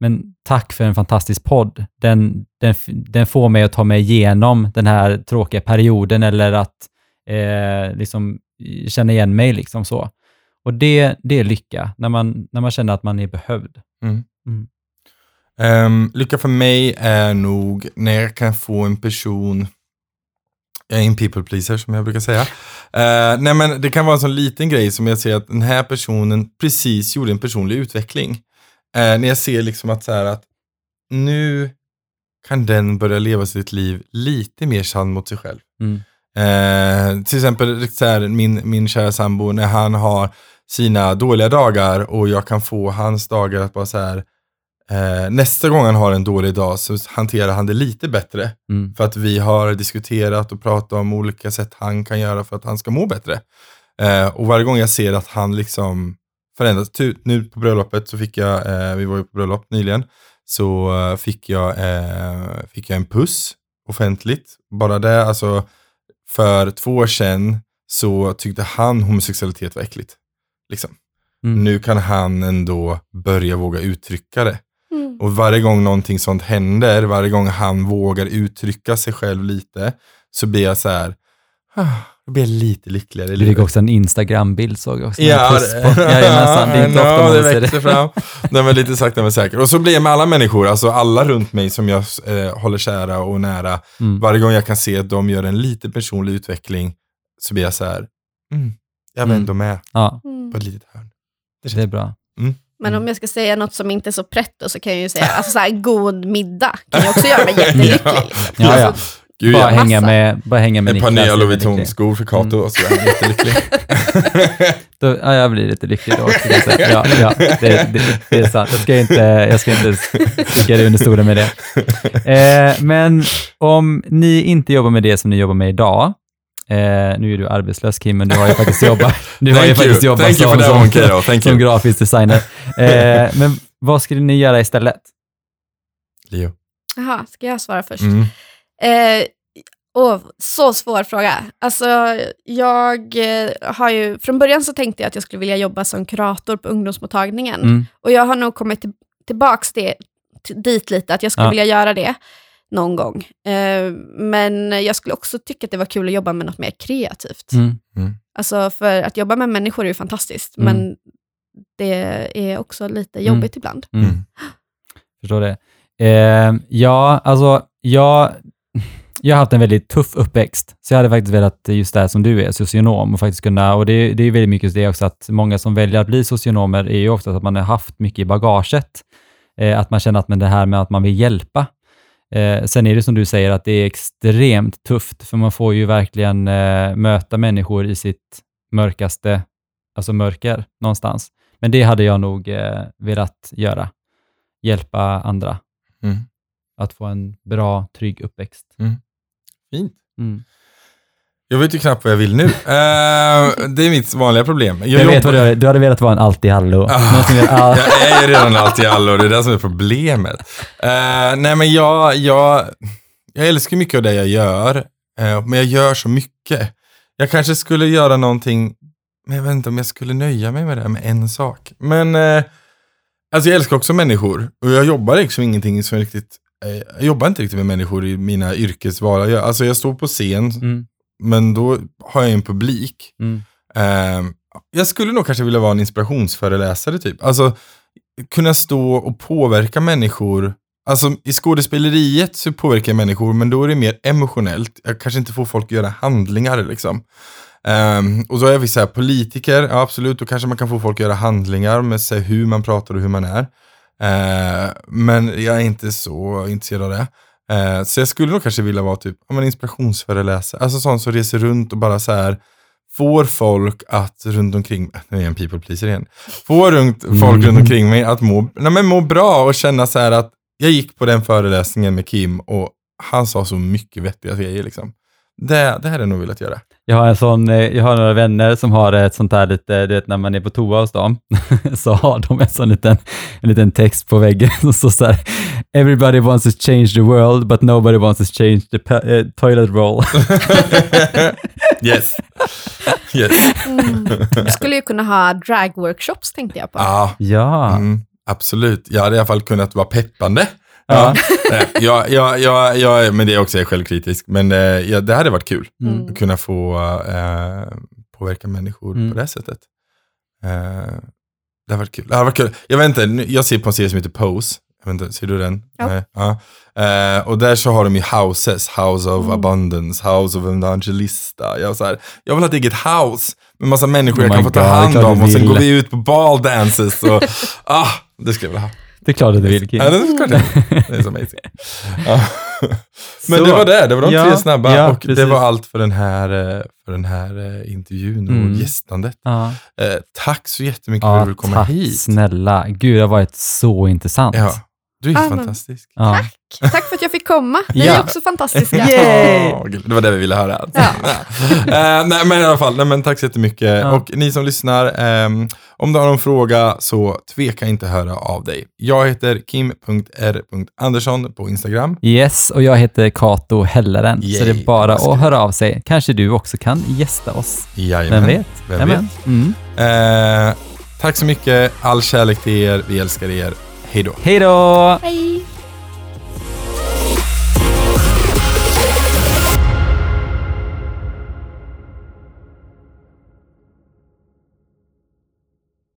men tack för en fantastisk podd. Den, den, den får mig att ta mig igenom den här tråkiga perioden eller att eh, liksom känna igen mig liksom så. Och det, det är lycka, när man, när man känner att man är behövd. Ehm, lycka för mig är nog när jag kan få en person, jag är en people pleaser som jag brukar säga. Eh, nej men det kan vara en sån liten grej som jag ser att den här personen precis gjorde en personlig utveckling. Eh, när jag ser liksom att så här att nu kan den börja leva sitt liv lite mer sann mot sig själv. Mm. Eh, till exempel så här, min, min kära sambo, när han har sina dåliga dagar och jag kan få hans dagar att bara så här, eh, nästa gång han har en dålig dag så hanterar han det lite bättre. Mm. För att vi har diskuterat och pratat om olika sätt han kan göra för att han ska må bättre. Eh, och varje gång jag ser att han liksom förändras, nu på bröllopet så fick jag, eh, vi var ju på bröllop nyligen, så eh, fick, jag, eh, fick jag en puss offentligt. Bara det, alltså för två år sedan så tyckte han homosexualitet var äckligt. Liksom. Mm. Nu kan han ändå börja våga uttrycka det. Mm. Och varje gång någonting sånt händer, varje gång han vågar uttrycka sig själv lite, så blir jag så här, ah, då blir jag lite lyckligare Du fick också en Instagram-bild såg jag också. Ja, puss på. Jajamensan, det är inte ofta ja, man det ser det. fram. Nej, men lite sakta men säkert. Och så blir jag med alla människor, alltså alla runt mig som jag eh, håller kära och nära. Mm. Varje gång jag kan se att de gör en liten personlig utveckling så blir jag så här, mm, jag var Mm. ändå med Ja, Mm. på ett litet hörn. det är bra. Men om jag ska säga något som inte är så pretto så kan jag ju säga, alltså så här, god middag kan ju också göra mig jättelycklig. Ja. Liksom. Ja, ja. Gud, Bara ja. hänga med, bara hänga med Ett par Niklas nya Louis. Vuitton-skor för Kato Mm. och så är jag jättelycklig. Då, ja, jag blir lite lycklig då också. Så, Ja, ja det, det, det är sant. Jag ska inte, jag ska inte sticka det under stolen med det. Eh, men om ni inte jobbar med det som ni jobbar med idag, eh, nu är du arbetslös Kim, men du har ju faktiskt jobbat, du har ju faktiskt jobbat som, som, one, som you. grafisk designer. Eh, men vad skulle ni göra istället? Leo. Jaha, ska jag svara först? Mm. Eh, åh, så svår fråga. Alltså, jag eh, har ju, från början så tänkte jag att jag skulle vilja jobba som kurator på ungdomsmottagningen. Mm. Och jag har nog kommit till, tillbaks det, t- dit lite, att jag skulle Ja. vilja göra det någon gång. Eh, men jag skulle också tycka att det var kul att jobba med något mer kreativt. Mm. Alltså, för att jobba med människor är ju fantastiskt, Mm. men det är också lite jobbigt ibland. Mm. Mm. Förstår det. Eh, ja, alltså jag, jag har haft en väldigt tuff uppväxt, så jag hade faktiskt velat just det här som du är, socionom och faktiskt kunna, och det, det är väldigt mycket det också att många som väljer att bli socionomer är ju ofta att man har haft mycket i bagaget, eh, att man känner att men det här med att man vill hjälpa. Eh, sen är det som du säger att det är extremt tufft, för man får ju verkligen eh, möta människor i sitt mörkaste, alltså mörker någonstans. Men det hade jag nog eh, velat göra, hjälpa andra Mm. att få en bra, trygg uppväxt. Fint. Mm. Jag vet ju knappt vad jag vill nu. Eh, det är mitt vanliga problem. Jag, vet jobbar- vad du hade, du hade velat vara en allt-i-allo. Ah. All- Jag är ju redan alltid allo, det är det som är problemet. Eh, nej men jag, jag, jag älskar mycket av det jag gör, eh, men jag gör så mycket. Jag kanske skulle göra någonting, men jag vet inte om jag skulle nöja mig med det, med en sak. Men, alltså jag älskar också människor, och jag jobbar liksom ingenting som riktigt, jag jobbar inte riktigt med människor i mina yrkesval. Jag, alltså jag står på scen, Mm, men då har jag en publik. mm, Ehm, jag skulle nog kanske vilja vara en inspirationsföreläsare typ. Alltså kunna stå och påverka människor. Alltså i skådespeleriet så påverkar jag människor, men då är det mer emotionellt. Jag kanske inte får folk att göra handlingar liksom. Ehm, och så är vi så här politiker, ja, absolut, då kanske man kan få folk att göra handlingar med sig hur man pratar och hur man är. Ehm, men jag är inte så intresserad av det. Ehm, så jag skulle nog kanske vilja vara typ ja, inspirationsföreläsare, alltså sån som reser runt och bara så här får folk att runt omkring, nu är jag en people pleaser igen, får runt, folk Mm. runt omkring mig att må, nej, men må bra och känna så här att jag gick på den föreläsningen med Kim och han sa så mycket vettiga grejer liksom. Det, det hade jag nog velat göra. Jag har, en sån, eh, jag har några vänner som har ett sånt här lite, du vet när man är på toa hos dem, så har de en sån liten, en liten text på väggen som står så här, Everybody wants to change the world, but nobody wants to change the eh, toilet roll. Yes. yes. Mm. Du skulle ju kunna ha drag-workshops tänkte jag på. Ja, ja. mm, absolut. Jag hade i alla fall kunnat vara peppande. Ja. Nej, jag, jag, jag, jag, men det är också jag är självkritisk. Men eh, ja, det hade varit kul Mm. att kunna få eh, påverka människor Mm. på det sättet. Eh, det hade varit kul. Det hade varit kul. Jag vet inte, jag ser på en serie som heter Pose. Jag vet inte, ser du den? Ja. Nej, ja. Eh, och där så har de ju houses, House of Mm. Abundance, House of Evangelista. Jag, så här, jag vill ha ett eget house med massa människor Oh jag kan få ta det hand om och sen går vi ut på baldances. Och, ah, det skulle jag vilja ha. Det är klart att du vill, Kim. Ja, det är klart det. Det är så amazing. Ja. Men Så. det var det, det var de Ja, tre snabba. ja, och det precis. var allt för den här, eh, för den här eh, intervjun och Mm. gästandet. Ja. Eh, tack så jättemycket för att Ja, du vill komma tack hit. snälla. Gud, det har varit så intressant. Ja, du är men- fantastisk. Ja. Tack. Tack för att jag fick komma. Ni Ja. är också fantastiska. Yay! Det var det vi ville höra. Ja. Eh, nej, men i alla fall, nej, men tack så jättemycket. Ja. Och ni som lyssnar, ehm, om du har någon fråga så tveka inte höra av dig. Jag heter kim.r.andersson på Instagram. Yes, och jag heter Kato Helleren, så Yay, det är bara att höra av sig. Kanske du också kan gästa oss. Jajamän. Vem vet? Vem Jajamän. Mm. Eh, tack så mycket, all kärlek till er, vi älskar er. Hej då. Hej då! Hej!